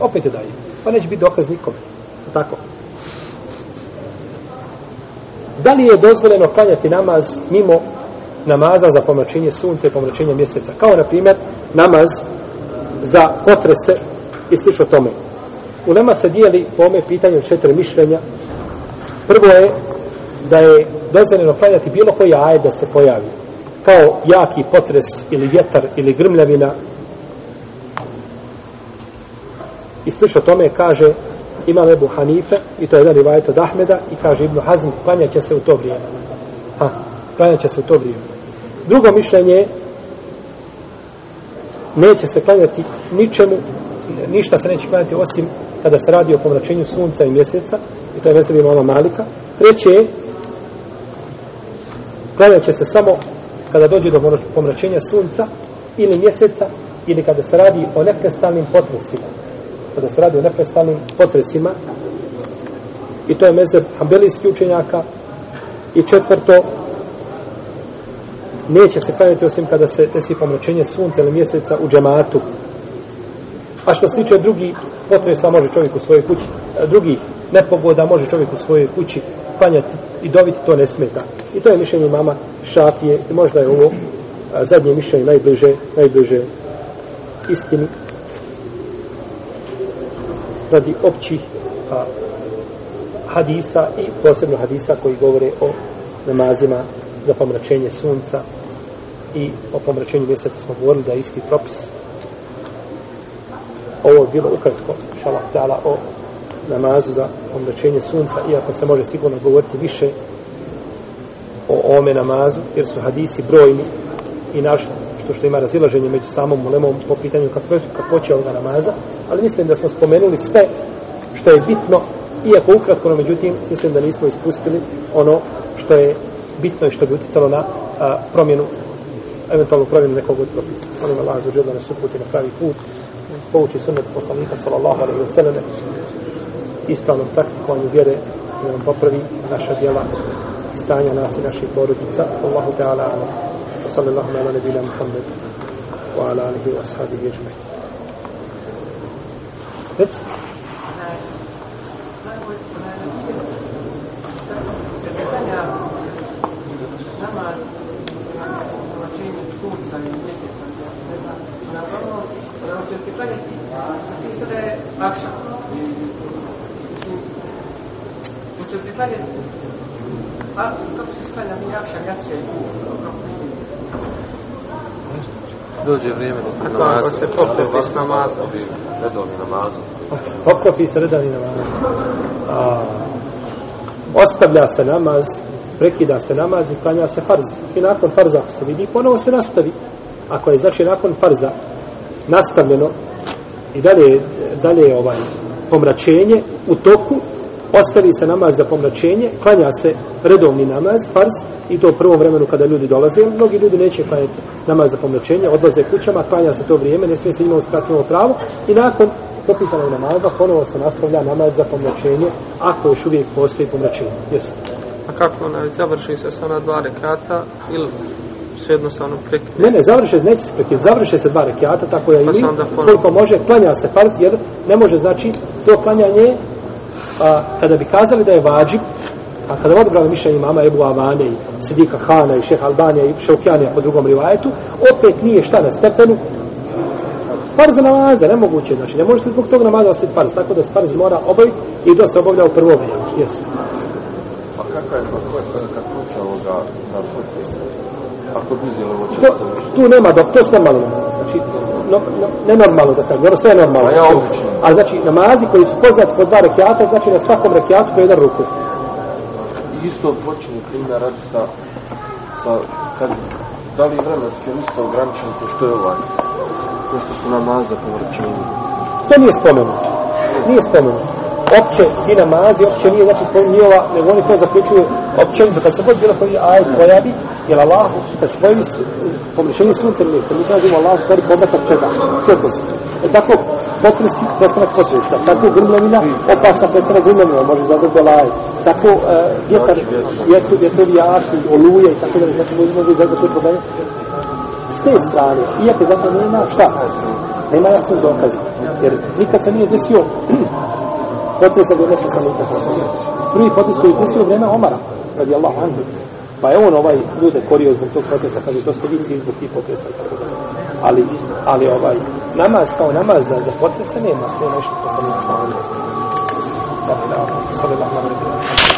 opet je daj. Pa neće biti dokaz nikome. Tako. Da li je dozvoljeno klanjati namaz mimo namaza za pomračenje sunca i pomračenje mjeseca? Kao, na primjer, namaz za potrese i slično tome. U nama se dijeli po ome pitanju četiri mišljenja. Prvo je da je dozvoljeno klanjati bilo koji ajed da se pojavi. Kao jaki potres ili vjetar ili grmljavina. I slišao tome kaže Imam Ebu Hanife, i to je jedan rivajet od Ahmeda, i kaže Ibnu Hazm, klanjat će se u to vrijeme. Ha, klanjat će se u to vrijeme. Drugo mišljenje je, neće se klanjati ničemu, ništa se neće klanjati osim kada se radi o pomračenju sunca i mjeseca, i to je mesela imama Malika. Treće je, klanjat će se samo kada dođe do pomračenja sunca ili mjeseca, ili kada se radi o neprestalnim potresima. Kada se radi o neprestalnim potresima. I to je mezeb hambelijski učenjaka. I četvrto neće se klanjati osim kada se desi pomračenje sunca ili mjeseca u džematu a što se tiče drugi potresa može čovjek u svojoj kući e, drugih nepogoda može čovjek u svojoj kući panjati i dobiti to ne smeta. I to je mišljenje mama Šafije. I možda je ovo e, zadnje mišljenje najbliže najbliže istini radi općih a, hadisa i posebno hadisa koji govore o namazima za pomračenje sunca i o pomračenju mjeseca smo govorili da je isti propis ovo je bilo ukratko šalah tala o namazu za omračenje sunca iako se može sigurno govoriti više o ome namazu jer su hadisi brojni i naš što što ima razilaženje među samom ulemom po pitanju kako, kako će ovoga namaza, ali mislim da smo spomenuli sve što je bitno, iako ukratko, no međutim, mislim da nismo ispustili ono što je bitno i što bi uticalo na a, promjenu, eventualnu promjenu nekog od propisa. Ono Molim Allah za da nas uputi na pravi put, pouči sunnet poslanika sallallahu alaihi wa sallam ispravnom praktikovanju vjere i nam popravi naša djela stanja nas i naših porodica Allahu ta'ala ala wa sallallahu ala nebina Muhammed wa ala alihi wa sahabi i ježme Vec? Thank you. Hoće se klanjati, a kako se sklanja mi akšan, jacija i dođe vrijeme do namaza. Kako se poklopi s namazom? Redovni namazom. Poklopi se redovni namazom. A, ostavlja se namaz, prekida se namaz i klanja se farz. I nakon farza, ako se vidi, ponovo se nastavi. Ako je, znači, nakon farza nastavljeno i dalje, dalje ovaj pomračenje u toku, ostavi se namaz za pomračenje, klanja se redovni namaz, farz, i to u prvom vremenu kada ljudi dolaze, mnogi ljudi neće klanjati namaz za pomračenje, odlaze kućama, klanja se to vrijeme, ne smije se njima uskratiti pravo, i nakon propisanog namaza, ponovo se nastavlja namaz za pomračenje, ako još uvijek postoji pomračenje. Jesu. A kako onaj završi se sa ona dva rekata, ili se jednostavno prekine? Ne, ne, završi se, neće se prekine, završi se dva rekata, tako da i mi, koliko može, klanja se farz, jer ne može, znači, to klanjanje a, kada bi kazali da je vađib, a kada bi odbrali mišljenje mama Ebu Avane i Sidika Hana i Šeha Albanija i Šaukjanija po drugom rivajetu, opet nije šta na stepenu, farz namaza, nemoguće, znači ne može se zbog tog namaza ostaviti farz, tako da se farz mora obaviti i da se obavlja u prvo vrijeme, jesu. Pa kakva je to, kako će ovoga za potresa? Ako bi uzeli ovo često? Tu nema, dok to sve malo znači, no, no, nenormalno da tako, sve je normalno. Ja Ali znači, namazi koji su poznati po dva rekiata, znači na svakom rekiatu po jedan ruku. Isto počinje primjer radi sa, sa kad, da li vremenski on isto ograničen ko što je ovaj, ko što su namaza po vrčenju. To nije spomenuto. Nije spomenuto opće ti namazi, opće nije, znači spominje nije ova, nego oni to zaključuju općenito, kad se god bilo koji ajed pojavi, jer Allah, kad se pojavi pomrešenje sunca ili mjesta, mi kažemo Allah, stvari povratak čega, svjetlosti. E tako, potresi, prestanak potresa. Tako grmljavina, opasna prestanak grmljavina, može izazvati belaj. Tako uh, vjetar, vjetru, vjetrovi jaki, oluje i tako da znači može izazvati te probleme. S te strane, iako zato nema šta, nema jasnog dokaza. Jer nikad se nije desio potres za nešto poslanika. Prvi potres koji je desio vrijeme Omara, radi Allah anhu. Pa je on ovaj ljude korio zbog tog potresa, kaže, to ste vi zbog tih potresa. i tako dalje. Ali, ali ovaj, namaz kao namaz za, za potrese nema, nema nešto poslanika sa ovim. Dakle, sallallahu alaihi wa sallam.